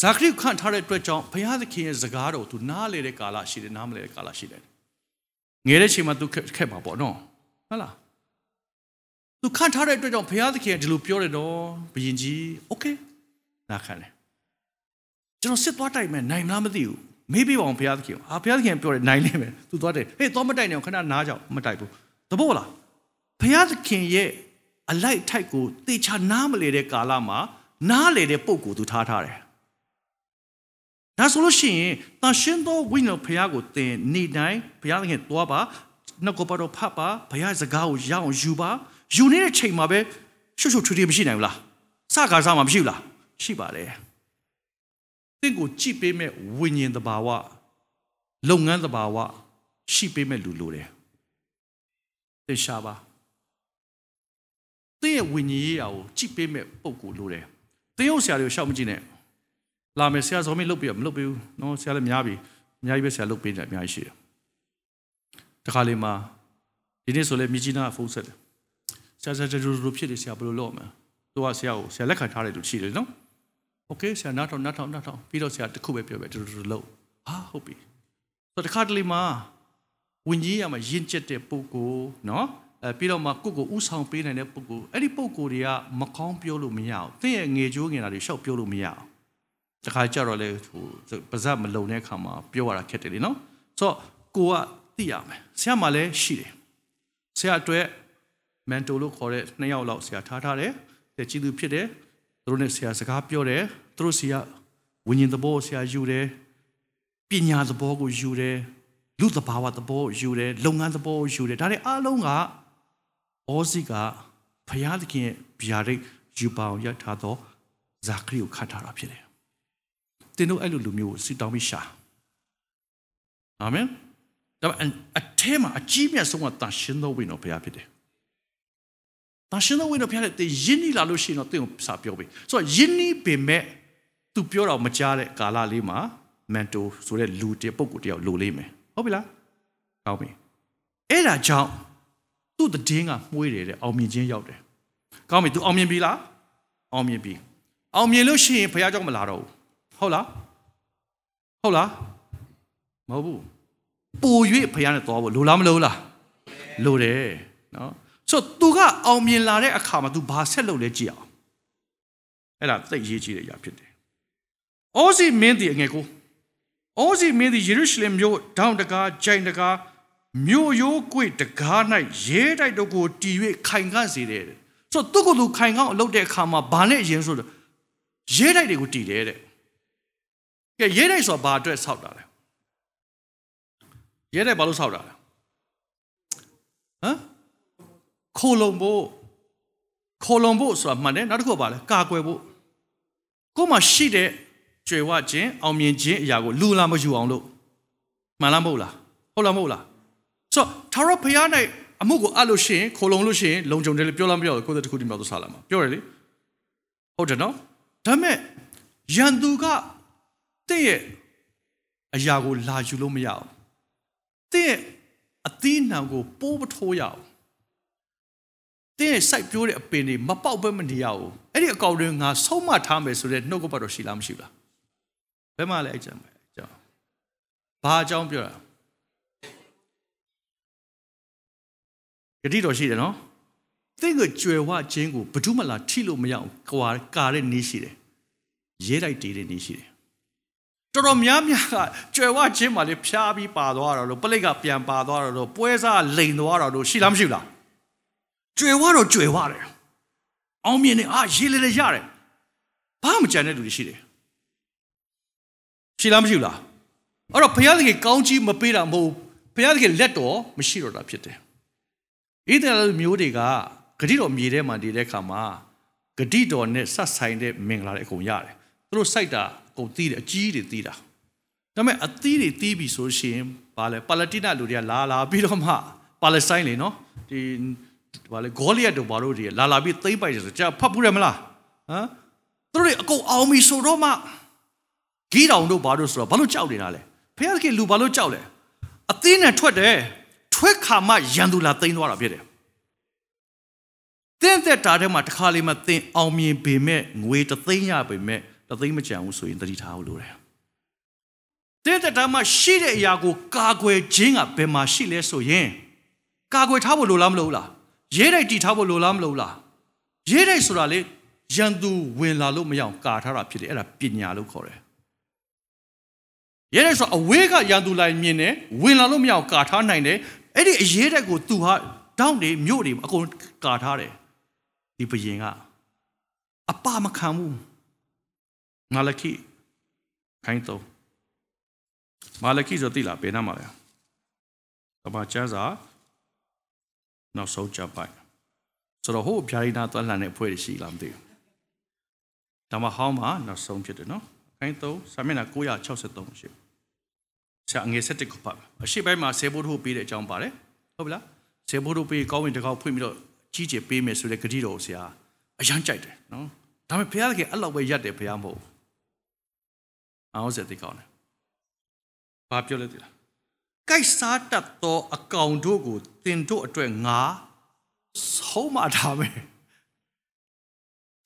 ဇာခရိခန့်ထားတဲ့အတွက်ကြောင့်ဘုရားသခင်ရဲ့စကားတော်သူနားလေတဲ့ကာလရှိတယ်နားမလဲတဲ့ကာလရှိတယ်ငယ်တဲ့ချိန်မှာသူခက်မှာပေါ့နော်ဟုတ်လားသူခန့်ထားတဲ့အတွက်ကြောင့်ဘုရားသခင်ဒီလိုပြောတယ်တော့ဘယင်ကြီးโอเคနားခံတယ်ကျွန်တော်စစ်သွားတိုက်မယ်နိုင်လားမသိဘူးမေးပြပါအောင်ဘုရားသခင်ဟာဘုရားသခင်ပြောတယ်နိုင်လိမ့်မယ်သူသွားတယ်ဟေးသွားမတိုက်နဲ့ခဏနားကြောက်မတိုက်ဘူးတဘောလားဘုရားသခင်ရဲ့ အလိုက်ထိုက်ကိုတေချာနားမလေတဲ့ကာလမှာနားလေတဲ့ပုံကိုသူထားထားတယ်ဒါဆိုလို့ရှိရင်တန်ရှင်းသောဝိညာဉ်ဘုရားကိုသင်နေ့တိုင်းဘုရားသခင်သွားပါနှုတ်ကပတ်တော်ဖတ်ပါဘုရားစကားကိုရအောင်ယူပါယူနေတဲ့ချိန်မှာပဲရှုပ်ရှုပ်ထွေးထွေးမရှိနိုင်ဘူးလားစကားစားမှာမရှိဘူးလားရှိပါတယ်သင်ကိုကြည့်ပေးမဲ့ဝိညာဉ်တဘာဝလုပ်ငန်းတဘာဝရှိပေးမဲ့လူလိုတယ်သင်ရှာပါ သင်ရဲ့ဝိညာဉ်ရေးရာကိုကြည့်ပေးမဲ့ပုံကိုလိုတယ်သင်ရုပ်ဆရာတွေကိုရှောက်မကြည့်နဲ့လာမယ်ဆရာစောမင်းလုပ်ပြမလုပ်ပြဘူးနော်ဆရာလည်းများပြီအများကြီးပဲဆရာလုပ်ပေးတယ်အများကြီးရှိတယ်တခါလေးမှာဒီနေ့ဆိုလဲမြကြီးနားဖုန်းဆက်တယ်ဆရာဆရာတို့တို့ဖြစ်တယ်ဆရာဘယ်လိုလုပ်မလဲသူကဆရာကိုဆရာလက်ခံထားတယ်လို့ရှိတယ်နော်โอเคဆရာနားထောင်နားထောင်နားထောင်ပြီးတော့ဆရာတခုပဲပြောပဲတို့တို့လုပ်ဟာဟုတ်ပြီဆိုတော့တခါတလေမှာဝิญကြီးရမှာယဉ်ကျက်တဲ့ပုဂ္ဂိုလ်နော် အဲပြီးတော့မှကိုကိုဥဆောင်ပေးနိုင်တဲ့ပုဂ္ဂိုလ်အဲ့ဒီပုဂ္ဂိုလ်တွေကမကောင်းပြောလို့မရအောင်သင်ရဲ့ငေချိုးငင်တာတွေရှောက်ပြောလို့မရအောင်တခါကြတော့လေဟိုပါဇက်မလုံတဲ့အခါမှာပြောရတာခက်တယ်လေနော်ဆိုတော့ကိုကသိရမယ်ဆရာမှလည်းရှိတယ်ဆရာအတွက်မန်တိုလို့ခေါ်တဲ့နှစ်ယောက်လောက်ဆရာထားထားတယ်တဲ့ကြည်သူဖြစ်တယ်သူတို့နဲ့ဆရာစကားပြောတယ်သူတို့ဆရာဝิญဉ်သဘောဆရာယူတယ်ပညာသဘောကိုယူတယ်လူသဘာဝသဘောယူတယ်လုပ်ငန်းသဘောယူတယ်ဒါတွေအားလုံးက ဩစီကဘုရားသခင်ရဲ့ဗျာဒိတ်ယူပါအောင်ရထားသောဇာခရီကိုခတ်ထားတာဖြစ်တယ်တင်တို့အဲ့လိုလူမျိုးကိုစီတောင်းပြီးရှာအာမင်ဒါပေမဲ့အထဲမှာအကြီးမြတ်ဆုံးကတန်ရှင်သောဝိညာဉ်တော်ဘုရားဖြစ်တယ်တန်ရှင်သောဝိညာဉ်တော်ဘုရားတဲ့ယင်းနီလာလို့ရှိရင်တော့တင်းကိုစာပြောပေးဆိုတော့ယင်းနီပင်မဲ့သူပြောတော့မကြားတဲ့ကာလလေးမှာမန်တိုဆိုတဲ့လူတယောက်ပုဂ္ဂိုလ်တယောက်လိုလေးမယ်ဟုတ်ပြီလားကောင်းပြီအဲ့ဒါကြောင့် သူ့တည်င်းကမှုေးတယ်တဲ့အောင်မြင်ခြင်းရောက်တယ်ကောင်းပြီ तू အောင်မြင်ပြီလားအောင်မြင်ပြီအောင်မြင်လို့ရှိရင်ဘုရားကြောင့်မလာတော့ဘူးဟုတ်လားဟုတ်လားမဟုတ်ဘူးပို၍ဘုရားနဲ့သွားဖို့လိုလားမလိုလားလိုတယ်နော်ဆိုတော့ तू ကအောင်မြင်လာတဲ့အခါမှာ तू ဘာဆက်လုပ်လဲကြည့်အောင်အဲ့ဒါသိရေးကြည့်တဲ့အရာဖြစ်တယ်အောစီမင်းဒီအငယ်ကိုအောစီမင်းဒီယေရုရှလင်မြို့ဒေါန်တကာဂျိုင်တကာ မြို့ရိုးကွေတကား၌ရဲတိုက်တို့ကိုတီ၍ခိုင်ခန့်စေတယ်ဆိုတော့သူ့ကိုယ်သူခိုင်ခန့်အလုပ်တဲ့အခါမှာဘာနဲ့အရင်ဆိုတော့ရဲတိုက်တွေကိုတီတယ်တဲ့ကဲရဲတိုက်ဆိုတာဘာအတွက်ဆောက်တာလဲရဲတိုက်ဘာလို့ဆောက်တာလဲဟမ်ခိုလုံဖို့ခိုလုံဖို့ဆိုတာမှန်တယ်နောက်တစ်ခုပါလဲကာကွယ်ဖို့ကို့မှာရှိတဲ့ကြွယ်ဝခြင်းအောင်မြင်ခြင်းအရာကိုလူလာမယူအောင်လို့မှန်လားမဟုတ်လားဟုတ်လားမဟုတ်လား ဆိုတော့ထာဝရဘုရား၌အမှုကိုအပ်လို့ရှိရင်ခိုလုံလို့ရှိရင်လုံခြုံတယ်လို့ပြောလားမပြောဘူးကိုယ်တည်းတစ်ခုတည်းမြောက်သွားဆလာမှာပြောရလေဟုတ်တယ်နော်ဒါပေမဲ့ယန်သူကတင့်ရဲ့အရာကိုလာယူလို့မရအောင်တင့်ရဲ့အသီးနှံကိုပိုးမထိုးရအောင်တင်းရဲ့စိုက်ပြိုးတဲ့အပင်တွေမပေါက်ပဲမနေရဘူးအဲ့ဒီအကောင်တွေငါဆုံးမထားမယ်ဆိုတဲ့နှုတ်ကပတ်တော်ရှိလားမရှိလားဘယ်မှလဲအဲ့ကြံပဲအကြောင်းဘာအကြောင်းပြောတာ ဂတိတော်ရှိတယ်နော်တင်းကကြွယ်ဝခြင်းကိုဘယ်သူမှလာထိလို့မရအောင်ကွာကာတဲ့နေရှိတယ်ရေးလိုက်တည်တဲ့နေရှိတယ်တော်တော်များများကကြွယ်ဝခြင်းမှလေဖျားပြီးပါသွားတာလို့ပလိတ်ကပြန်ပါသွားတာလို့ပွဲစားလိန်သွားတာလို့ရှိလားမရှိလားကြွယ်ဝတော့ကြွယ်ဝတယ်အောင်မြင်နေအာရေးလေလေရတယ်ဘာမှမကြံတဲ့လူတွေရှိတယ်ရှိလားမရှိလားအဲ့တော့ဘုရားသခင်ကောင်းကြီးမပေးတာမဟုတ်ဘုရားသခင်လက်တော်မရှိတော့တာဖြစ်တယ် ဣသရေလမျိုးတွေကဂတိတော်မြေထဲမှာနေတဲ့အခါမှာဂတိတော်နဲ့ဆက်ဆိုင်တဲ့မင်္ဂလာတွေအကုန်ရတယ်သူတို့စိုက်တာအကုန်တီးတယ်အကြီးတွေတီးတာဒါပေမဲ့အသီးတွေတီးပြီဆိုရှင်ဘာလဲပါလက်တိနလူတွေကလာလာပြီးတော့မှပါလက်စတိုင်းလေနော်ဒီဘာလဲဂေါလိယတ်တို့ဘာလို့တွေလာလာပြီးသိမ့်ပိုက်တယ်ဆိုကြာဖတ်ဘူးရမလားဟမ်သူတို့တွေအကုန်အောင်ပြီဆိုတော့မှဂီးတောင်တို့ဘာလို့ဆိုတော့ဘာလို့ကြောက်နေတာလဲဖခင်ကလူဘာလို့ကြောက်လဲအသင်းနဲ့ထွက်တယ် ထွက်ခါမှရန်သူလာသိမ်းသွားတာဖြစ်တယ်တင်းသက်တာထဲမှာတစ်ခါလေးမှသင်အောင်မြင်ပေမဲ့ငွေတသိန်းရပေမဲ့တသိန်းမကြံဘူးဆိုရင်တတိထားဖို့လိုတယ်တင်းသက်တာမှာရှိတဲ့အရာကိုကာကွယ်ခြင်းကဘယ်မှာရှိလဲဆိုရင်ကာကွယ်ထားဖို့လိုလားမလိုလားရေးတိုက်တီထားဖို့လိုလားမလိုလားရေးတိုက်ဆိုတာလေရန်သူဝင်လာလို့မရအောင်ကာထားတာဖြစ်တယ်အဲ့ဒါပညာလို့ခေါ်တယ်ရေးတိုက်ဆိုအဝေးကရန်သူလိုက်မြင်တယ်ဝင်လာလို့မရအောင်ကာထားနိုင်တယ် အဲ့ဒီအရေးတိုက်ကိုသူဟာတောင်းတွေမြို့တွေအကုန်ကာထားတယ်ဒီဘယင်ကအပမခံဘူးငါလခိခိုင်းတော့မာလခိဆိုသိလားဘယ်နာမှာလဲကဘာချာစာနောက်ဆုံးကြပိုက်ဆိုတော့ဟိုဗျာဒိနာသွားလှန်တဲ့အဖွဲ့ရှိလားမသိဘူးဒါမှဟောင်းမှာနောက်ဆုံးဖြစ်တယ်နော်ခိုင်းတော့စာမျက်နှာ963ရှိ ဆရာငယ်7ခုပါအရှိပိုင်းမှာဆေဘိုးတို့ပေးတဲ့အကြောင်းပါတယ်ဟုတ်ပြီလားဆေဘိုးတို့ပေးကောင်းဝင်တစ်ခေါက်ဖွင့်ပြီးတော့ကြီးကျယ်ပေးမယ်ဆိုတဲ့ဂတိတော်ဆရာအရန်ကြိုက်တယ်နော်ဒါပေမဲ့ဘုရားကအဲ့လောက်ပဲရက်တယ်ဘုရားမဟုတ်ဘူးအောင်စက်တိကောင်းတယ်ဘာပြောလဲသိလားကိုက်စားတတ်သောအကောင်တို့ကိုတင်တို့အတွက်ငါဆုံးမထားမယ်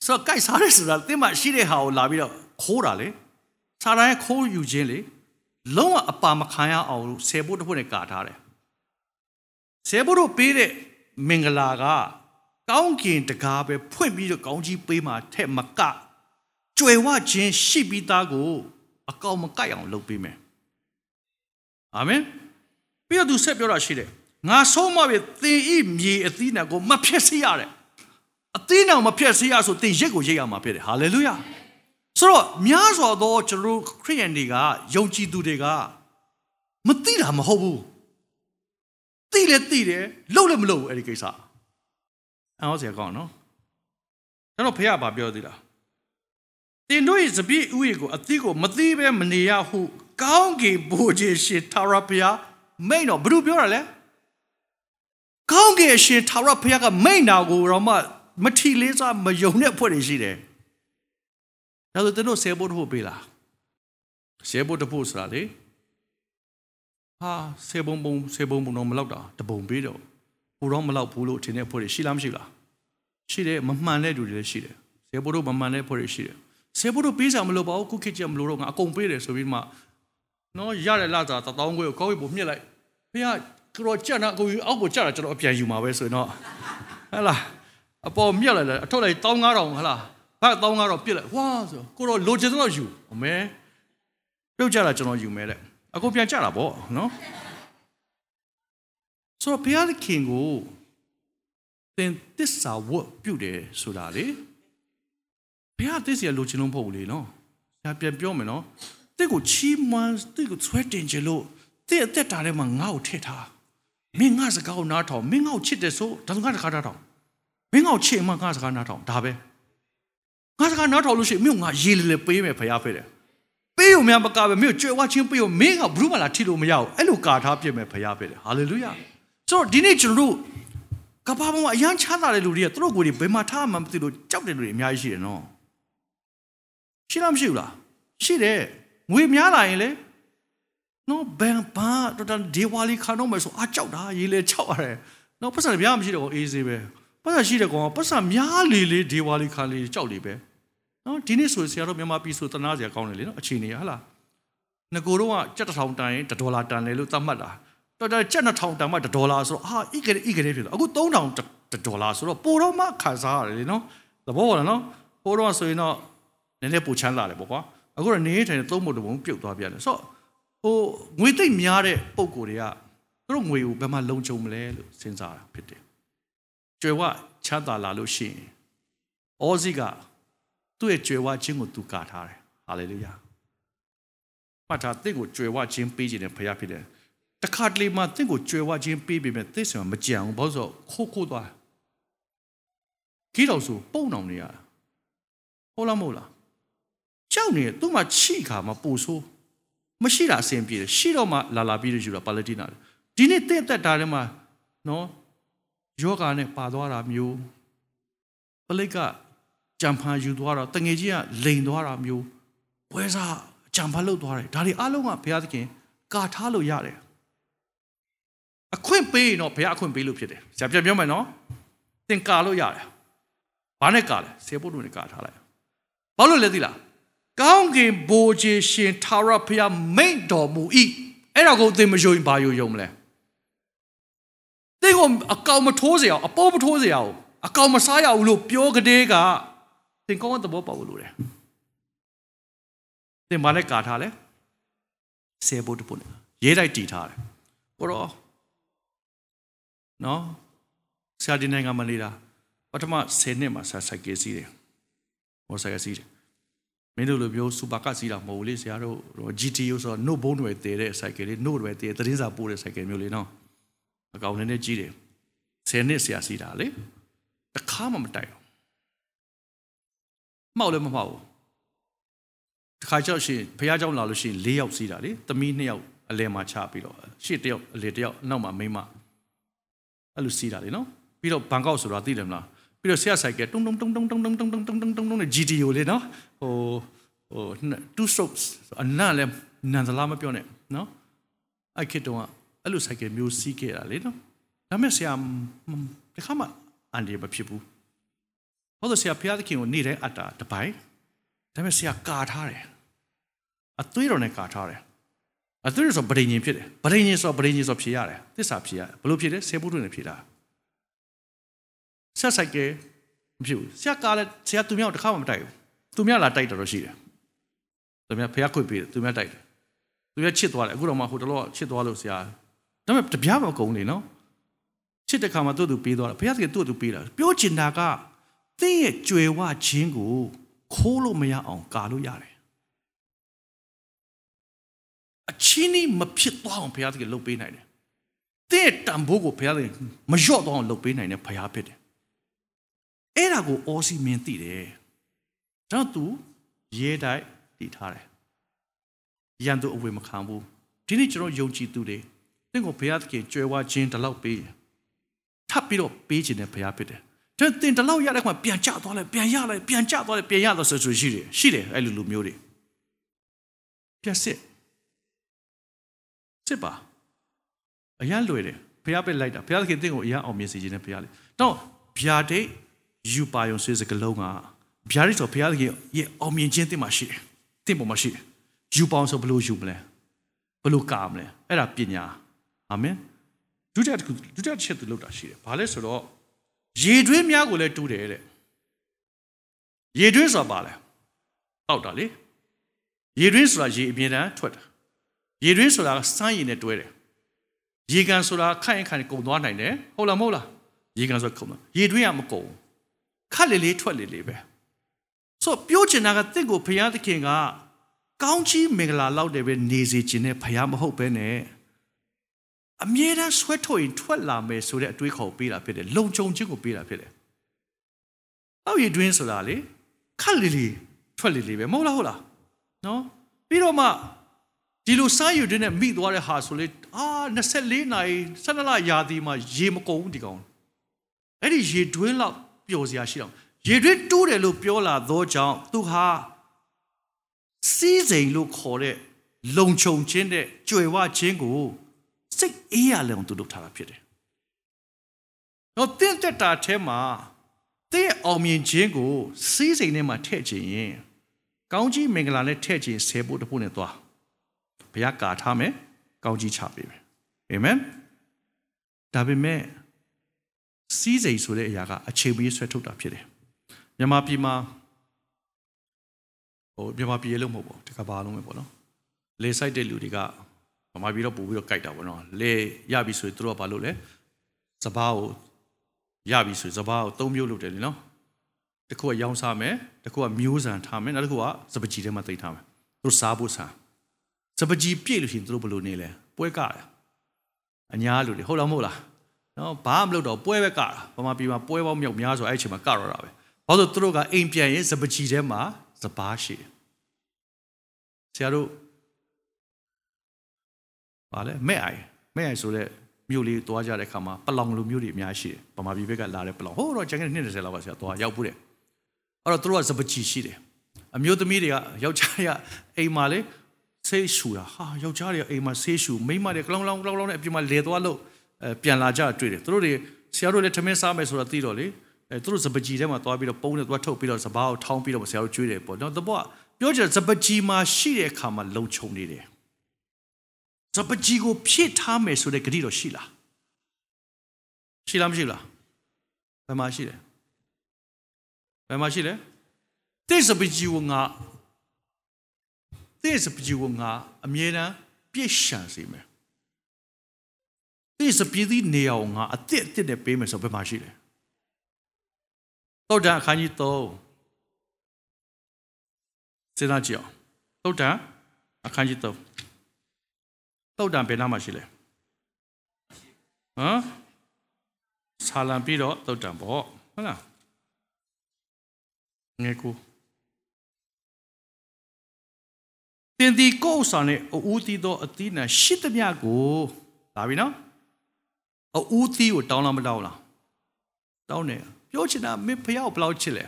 ဆိုတော့ကိုက်စားရဲဆိုတာတင်မရှိတဲ့ဟာကိုလာပြီးတော့ခိုးတာလေစာတန်ရဲ့ခိုးယူခြင်းလေ လုံးဝအပါမခံရအောင်လို့ဆယ်ဖို့တစ်ဖို့နဲ့ကာထားတယ်ဆယ်ဖို့တို့ပေးတဲ့မင်္ဂလာကကောင်းကင်တကားပဲဖွင့်ပြီးတော့ကောင်းကြီးပေးမှထက်မကကြွယ်ဝခြင်းရှိပြီးသားကို အကောင်မကိုက်အောင်လုပ်ပေးမယ်အာမင်ပြီးတော့သူဆက်ပြောတာရှိတယ်ငါဆုံးမပြီသင်ဤမြေအသီးနှံကိုမဖျက်ဆီးရတယ်အသီးနှံမဖျက်ဆီးရဆိုသင်ရက်ကိုရိတ်ရမှာဖြစ်တယ်ဟာလေလုယာ ဆိုတော့များစွာသောကျွန်တော်ခရိယန်တွေကယုံကြည်သူတွေကမသိတာမဟုတ်ဘူးသိလဲသိတယ်လုပ်လည်းမလုပ်ဘူးအဲ့ဒီကိစ္စအော်ဆရာကောင်းနော်ကျွန်တော်ဖေကဘာပြောသေးလားတင်တို့ရဲ့စပြည့်ဥယေကိုအသီးကိုမသိပဲမနေရဟုကောင်းကင်ဘိုးကြီးရှင်ထာဝရဘုရားမိန်တော့ဘယ်သူပြောတာလဲကောင်းကင်ရှင်ထာဝရဘုရားကမိန်တာကိုတော့မှမထီလေးစားမယုံတဲ့ဖွဲ့တွေရှိတယ် ဒါဆိုတို့ဆယ်ဖို့တစ်ဖို့ပေးလားဆယ်ဖို့တစ်ဖို့ဆိုတာလေဟာဆယ်ပုံပုံဆယ်ပုံပုံတော့မလောက်တာတပုံပေးတော့ပူတော့မလောက်ဘူးလို့ထင်တဲ့ဖွဲ့တွေရှိလားမရှိလားရှိတယ်မမှန်တဲ့လူတွေလည်းရှိတယ်ဆယ်ဖို့တို့မမှန်တဲ့ဖွဲ့တွေရှိတယ်ဆယ်ဖို့တို့ပေးစားမလို့ပါဘူးခုခေတ်ကျမလို့တော့ငါအကုန်ပေးတယ်ဆိုပြီးမှနော်ရတဲ့လာတာတသောင်းခွဲကိုကောက်ပြီးပုံမြစ်လိုက်ဖေကကတော့ကြက်နာကိုအောက်ကိုကြက်တာကျွန်တော်အပြန်ယူမှာပဲဆိုရင်တော့ဟဲ့လားအပေါ်မြက်လိုက်တယ်အထုတ်လိုက်15000ဟဲ့လား ဘတ်15000ပြစ်လိုက်ဝါဆိုကိုတော့လိုချင်တော့ယူအမဲပြုတ်ကြတာကျွန်တော်ယူမဲတဲ့အခုပြန်ကြတာပေါ့နော်ဆိုတော့ဘုရားသခင်ကိုသင်တစ္ဆာဝတ်ပြုတယ်ဆိုတာလေဘုရားတစ္ဆာလိုချင်လို့မဟုတ်ဘူးလေနော်ဒါပြန်ပြောမယ်နော်တဲ့ကိုချီးမွမ်းတဲ့ကိုဆွဲတင်ကြလို့တဲ့အသက်တာထဲမှာငါ့ကိုထည့်ထားမင်းငါစကားကိုနားထောင်မင်းငါ့ကိုချစ်တယ်ဆိုဒါဆိုငါတခါနားထောင်မင်းငါ့ကိုချစ်မှငါစကားနားထောင်ဒါပဲ ငါစကားနားထောင်လို့ရှိရင်မင်းငါရေးလေလေပေးမယ်ဖရားဖေးတယ်ပေးုံများမကပဲမင်းကြွယ်ဝချင်းပေးုံမင်းကဘုရုမလာထိလို့မရဘူးအဲ့လိုကာထားပြစ်မယ်ဖရားဖေးတယ်ဟာလေလုယာဆိုတော့ဒီနေ့ကျွန်တော်တို့ကဘာပေါ်မှာအရန်ချမ်းသာတဲ့လူတွေကသူတို့ကိုယ်တွေဘယ်မှာထားမှမသိလို့ကြောက်တဲ့လူတွေအများကြီးရှိတယ်နော်ရှိလားမရှိဘူးလားရှိတယ်ငွေများလာရင်လေနော်ဘန်ဘာတော်တော်ဒီဝါလီခါတော့မယ်ဆိုအကြောက်တာရေးလေကြောက်ရတယ်နော်ပတ်စံပြားမရှိတော့အေးစေးပဲ ပတ်စံရှိတဲ့ကောင်ပတ်စံများလေလေဒီဝါလီခါလေးကြောက်လေပဲနော်ဒီနေ့ဆိုဆရာတော်မြန်မာပြည်ဆိုတနာစရာကောင်းတယ်လေနော်အခြေအနေဟဟလားငကိုတော့ကကြက်တစ်ထောင်တန်ရင်ဒေါ်လာတန်လေလို့သတ်မှတ်တာတော်တော်ကြက်နှစ်ထောင်တန်မှဒေါ်လာဆိုတော့ဟာဣကရေဣကရေဖြစ်တော့အခု3000ဒေါ်လာဆိုတော့ပိုတော့မှခံစားရတယ်လေနော်သဘောပေါက်လားနော်ပိုတော့ဆိုရင်တော့နည်းနည်းပိုချမ်းသာတယ်ပေါ့ကွာအခုတော့နေထိုင်သုံးဖို့တပုံပြုတ်သွားပြန်တယ်ဆိုတော့ဟိုငွေသိမ့်များတဲ့ပုံကိုယ်တွေကသူတို့ငွေကိုဘယ်မှာလုံခြုံမလဲလို့စဉ်းစားတာဖြစ်တယ် ကြွယ်ဝချမ်းသာလာလို့ရှိရင်အောဇိကသူ့ရဲ့ကြွယ်ဝခြင်းကိုသူကာထားတယ်ဟာလေလုယာမှတ်ထားတင့်ကိုကြွယ်ဝခြင်းပေးခြင်းနဲ့ဖရားဖြစ်တယ်တခါတလေမှတင့်ကိုကြွယ်ဝခြင်းပေးပေမဲ့သိစံမကြံဘူးဘာလို့ဆိုခိုးခိုးသွားခီးတော်ဆိုပုံအောင်နေရတာဟုတ်လားမဟုတ်လားကြောက်နေသူ့မှာချိခါမှာပူဆိုးမရှိတာအဆင်ပြေတယ်ရှိတော့မှလာလာပြီးယူတာပါလက်တိနာဒီနေ့တဲ့သက်တာထဲမှာနော် ယောဂာနဲ့ပါသွားတာမျိုးပလိတ်ကကြံဖန်ယူသွားတော့တငယ်ကြီးကလိန်သွားတာမျိုးပွဲစားကြံဖန်လုပ်သွားတယ်ဒါတွေအလုံးကဘုရားသခင်ကာထားလို့ရတယ်အခွင့်ပေးရင်တော့ဘုရားအခွင့်ပေးလို့ဖြစ်တယ်ဆရာပြန်ပြောမယ်နော်သင်ကာလို့ရတယ်ဘာနဲ့ကာလဲဆေပုတ်တို့နဲ့ကာထားလိုက်ဘာလို့လဲသိလားကောင်းကင်ဘိုးကြီးရှင်ထာဝရဘုရားမိန့်တော်မူ၏အဲ့ဒါကိုသင်မယုံရင်ဘာယုံယုံမလဲ သင်ကိုအကောင်မထိုးစေအောင်အပေါ်မထိုးစေအောင်အကောင်မစားရဘူးလို့ပြောကြတဲ့ကသင်ကောင်းတဲ့သဘောပေါက်လို့တယ်သင်ဘာလဲကာထားလဲဆေဘုတ်တပုတ်ရေးတိုက်တီထားတယ်ကိုတော့နော်ဆရာဒီနိုင်ငံမှာနေတာပထမ10နှစ်မှာဆက်ဆိုင်ကေးစီးတယ်မော်ဆိုင်ကစီးတယ်မင်းတို့လိုမျိုးစူပါကစီးတာမဟုတ်ဘူးလေဆရာတို့ GTO ဆိုတော့ note ဘုံတွေတည်တဲ့ cycle လေး note တွေတည်သတင်းစာပို့တဲ့ cycle မျိုးလေးနော် အကောင်နဲ့နဲ့ကြီးတယ်10နှစ်ဆရာစီးတာလေတခါမှမတိုက်ဘူးမှောက်လည်းမမှောက်ဘူးတခါကြောက်ရှင်ဖះเจ้าလာလို့ရှိရင်၄ယောက်စီးတာလေသမီး၂ယောက်အလဲမှာချပြီးတော့ရှေ့တစ်ယောက်အလဲတစ်ယောက်နောက်မှာမိန်းမအဲ့လိုစီးတာလေနော်ပြီးတော့ဘန်ကောက်ဆိုတာသိတယ်မလားပြီးတော့ဆရာဆိုင်ကတုံတုံတုံတုံတုံတုံတုံတုံတုံတုံတုံတုံနဲ့ GTO လေနော်ဟိုဟို two strokes အနံ့လဲနန်သလားမပြောနဲ့နော်အဲ့ခေတ်တုန်းက အဲ့လိုဆိုင်ကမျိုးစီးခဲ့တာလေနော်ဒါမဲ့ဆရာတခါမှအန်ဒီမဖြစ်ဘူးဟုတ်တယ်ဆရာဖျားသခင်ကိုနေ့တိုင်းအတ္တာတပိုင်းဒါမဲ့ဆရာကာထားတယ်အသွေးတော်နဲ့ကာထားတယ်အသွေးတော်ဆိုဗဒိန်ရင်ဖြစ်တယ်ဗဒိန်ရင်ဆိုဗဒိန်ရင်ဆိုဖြေရတယ်သစ္စာဖြေရတယ်ဘလို့ဖြစ်တယ်ဆေဘုဒ္ဓနဲ့ဖြေတာဆက်ဆိုင်ကမဖြစ်ဘူးဆရာကားလဲဆရာသူမြောက်တစ်ခါမှမတိုက်ဘူးသူမြောက်လာတိုက်တော်ရှိတယ်သူမြောက်ဖះခွေပေးတယ်သူမြောက်တိုက်တယ်သူမြောက်ချစ်သွားတယ်အခုတော့မှဟိုတလောချစ်သွားလို့ဆရာ ဒါပေမဲ့တပြားမကုန်လေနော်ချစ်တဲ့ခါမှာသူ့သူပေးသွားတယ်ဘုရားသခင်သူ့သူပေးတာပြောချင်တာကသင်ရဲ့ကြွယ်ဝခြင်းကိုခိုးလို့မရအောင်ကာလို့ရတယ်အချင်းကြီးမဖြစ်သွားအောင်ဘုရားသခင်လုပ်ပေးနိုင်တယ်တဲ့တံဖိုးကိုဘုရားသခင်မလျော့သွားအောင်လုပ်ပေးနိုင်တဲ့ဘုရားဖြစ်တယ်အဲ့ဒါကိုအောစီမင်းသိတယ်။ဒါတော့သူရေးတိုက်တည်ထားတယ်ရန်သူအဝေမခံဘူးဒီနေ့ကျွန်တော်ယုံကြည်သူတွေတ င့်ကိုဘုရားသခင်ကြွယ်ဝခြင်းတလောက်ပေးထပ်ပြီးတော့ပေးခြင်းနဲ့ဘုရားဖြစ်တယ်ကျွန်တော်တင်တလောက်ရတဲ့ခါပြန်ကြသွားလိုက်ပြန်ရလိုက်ပြန်ကြသွားလိုက်ပြန်ရတော့ဆိုဆိုရှိတယ်ရှိတယ်အဲ့လိုလူမျိုးတွေပြန်စစ်စစ်ပါအရန်လွယ်တယ်ဘုရားပဲလိုက်တာဘုရားသခင်တင့်ကိုအရန်အောင်မြင်စေခြင်းနဲ့ဘုရားလေတော့ဗျာဒိတ်ယူပါယုံစေစကလုံးကဗျာဒိတ်ဆိုဘုရားသခင်ရဲ့အောင်မြင်ခြင်းတင့်မှာရှိတယ်တင့်ပေါ်မှာရှိတယ်ယူပေါင်းဆိုဘယ်လိုယူမလဲဘယ်လိုကာမလဲအဲ့ဒါပညာ အာမင်ဒုတိယတစ်ခုဒုတိယတစ်ချက်သူလောက်တာရှိတယ်ဘာလဲဆိုတော့ရေတွင်းများကိုလည်းတူးတယ်တဲ့ရေတွင်းဆိုတာပါလဲအောက်တာလေရေတွင်းဆိုတာရေအမြဲတမ်းထွက်တာရေတွင်းဆိုတာစမ်းရည်နဲ့တွဲတယ်ရေကန်ဆိုတာခန့်ရင်ခန့်ကုန်သွားနိုင်တယ်ဟုတ်လားမဟုတ်လားရေကန်ဆိုတာကုန်သွားရေတွင်းကမကုန်ခက်လေလေးထွက်လေလေးပဲဆိုပြောချင်တာကတင့်ကိုဘုရားသခင်ကကောင်းချီးမင်္ဂလာလောက်တယ်ပဲနေစေခြင်းနဲ့ဘုရားမဟုတ်ပဲနဲ့ အမြဲတမ်းဆွဲထုတ်ရင်ထွက်လာမယ်ဆိုတဲ့အတွေးခေါ်ပေးတာဖြစ်တယ်လုံခြုံခြင်းကိုပေးတာဖြစ်တယ်။အောက်ရည်တွင်းဆိုတာလေခက်လေလေထွက်လေလေပဲမဟုတ်လားဟုတ်လားနော်ပြီးတော့မှဒီလိုစားရည်တွင်းနဲ့မိသွားတဲ့ဟာဆိုလေအာ24နာရီ12လရာသီမှာရေမကုန်ဘူးဒီကောင်အဲ့ဒီရေတွင်းလောက်ပျော်စရာရှိတော့ရေတွင်းတိုးတယ်လို့ပြောလာသောကြောင့်သူဟာစီးစိမ်လို့ခေါ်တဲ့လုံခြုံခြင်းတဲ့ကြွယ်ဝခြင်းကို စိတ်အေးရလဲအောင်သူလုပ်ထားတာဖြစ်တယ်။တော့တင့်တက်တာထဲမှာတဲ့အောင်မြင်ခြင်းကိုစီးစိမ်ထဲမှာထည့်ခြင်းရင်ကောင်းကြီးမင်္ဂလာနဲ့ထည့်ခြင်းဆယ်ဖို့တဖို့နဲ့သွားဘုရားကာထားမယ်ကောင်းကြီးချပေးမယ်အာမင်ဒါပေမဲ့စီးစိမ်ဆိုတဲ့အရာကအခြေပေးဆွဲထုတ်တာဖြစ်တယ်မြန်မာပြည်မှာဟိုမြန်မာပြည်လုံးမဟုတ်ဘူးတကဘာလုံးပဲပေါ့နော်လေဆိုင်တဲ့လူတွေက ဗမာပြည်တော့ပို့ပြီးတော့ကြိုက်တာပေါ့နော်လေရပြီဆိုရင်တို့ကဘာလုပ်လဲစပားကိုရပြီဆိုရင်စပားကိုသုံးမျိုးလုပ်တယ်လीနော်တခုကရောင်းစားမယ်တခုကမျိုးစံထားမယ်နောက်တစ်ခုကစပကြီးထဲမှာတိတ်ထားမယ်တို့စားဖို့စားစပကြီးပြည့်လို့ရှိရင်တို့ဘယ်လိုနေလဲပွဲကတယ်အညာလူတွေဟုတ်လားမဟုတ်လားနော်ဘာမှမလုပ်တော့ပွဲပဲကတာဗမာပြည်မှာပွဲပေါင်းမြောက်များဆိုအဲ့အချိန်မှာကတော့တာပဲဘာလို့သူတို့ကအိမ်ပြန်ရင်စပကြီးထဲမှာစပားရှိတယ်ဆရာတို့ ပါလေမဲ့အိုင်မဲ့အိုင်ဆိုတဲ့မြို့လေးသွားကြတဲ့အခါမှာပလောင်လူမျိုးတွေအများရှိတယ်ဗမာပြည်ဘက်ကလာတဲ့ပလောင်ဟိုတော့ကျန်တဲ့နှစ်20လောက်ပါဆရာသွားရောက်ဘူးတယ်အဲ့တော့သူတို့ကစပချီရှိတယ်အမျိုးသမီးတွေကယောက်ျားတွေကအိမ်မှာလေဆေးရှူတာဟာယောက်ျားတွေကအိမ်မှာဆေးရှူမိန်းမတွေကလောင်းလောင်းလောင်းလောင်းနဲ့အပြင်မှာလေသွားလို့အဲပြန်လာကြတွေ့တယ်သူတို့တွေဆရာတို့လည်းထမင်းစားမယ်ဆိုတော့သိတော့လေအဲသူတို့စပကြီးထဲမှာသွားပြီးတော့ပုံးနဲ့သွားထုတ်ပြီးတော့စပားကိုထောင်းပြီးတော့ဆရာတို့ကျွေးတယ်ပေါ့နော်တဘောပြောချင်စပကြီးမှာရှိတဲ့အခါမှာလုံခြုံနေတယ် စပကြီးကိုဖြည့်ထားမယ်ဆိုတဲ့ဂတိတော့ရှိလားရှိလားမရှိလားဘယ်မှာရှိလဲဘယ်မှာရှိလဲတဲ့စပကြီးကငါတဲ့စပကြီးကငါအမြဲတမ်းပြည့်ရှံစေမယ်တဲ့စပကြီးနေအောင်ငါအစ်စ်အစ်စ်နဲ့ပေးမယ်ဆိုဘယ်မှာရှိလဲတော့တန်အခန်းကြီး3စဉ်းစားကြည့်အောင်တော့တန်အခန်းကြီး3 တော့တန်ဘယ်နားမှာရှိလဲဟမ်ဆာလံပြီးတော့တော့တန်ပေါ့ဟုတ်လားငယ်ကိုတင်ဒီကိုဆန်နဲ့အူးတီတော့အသီးနဲ့ရှစ်တမြကိုလာပြီနော်အူးတီကိုတောင်းလားမတောင်းလားတောင်းတယ်ပြောချင်တာမင်းဖယောက်ဘယ်လောက်ချစ်လဲ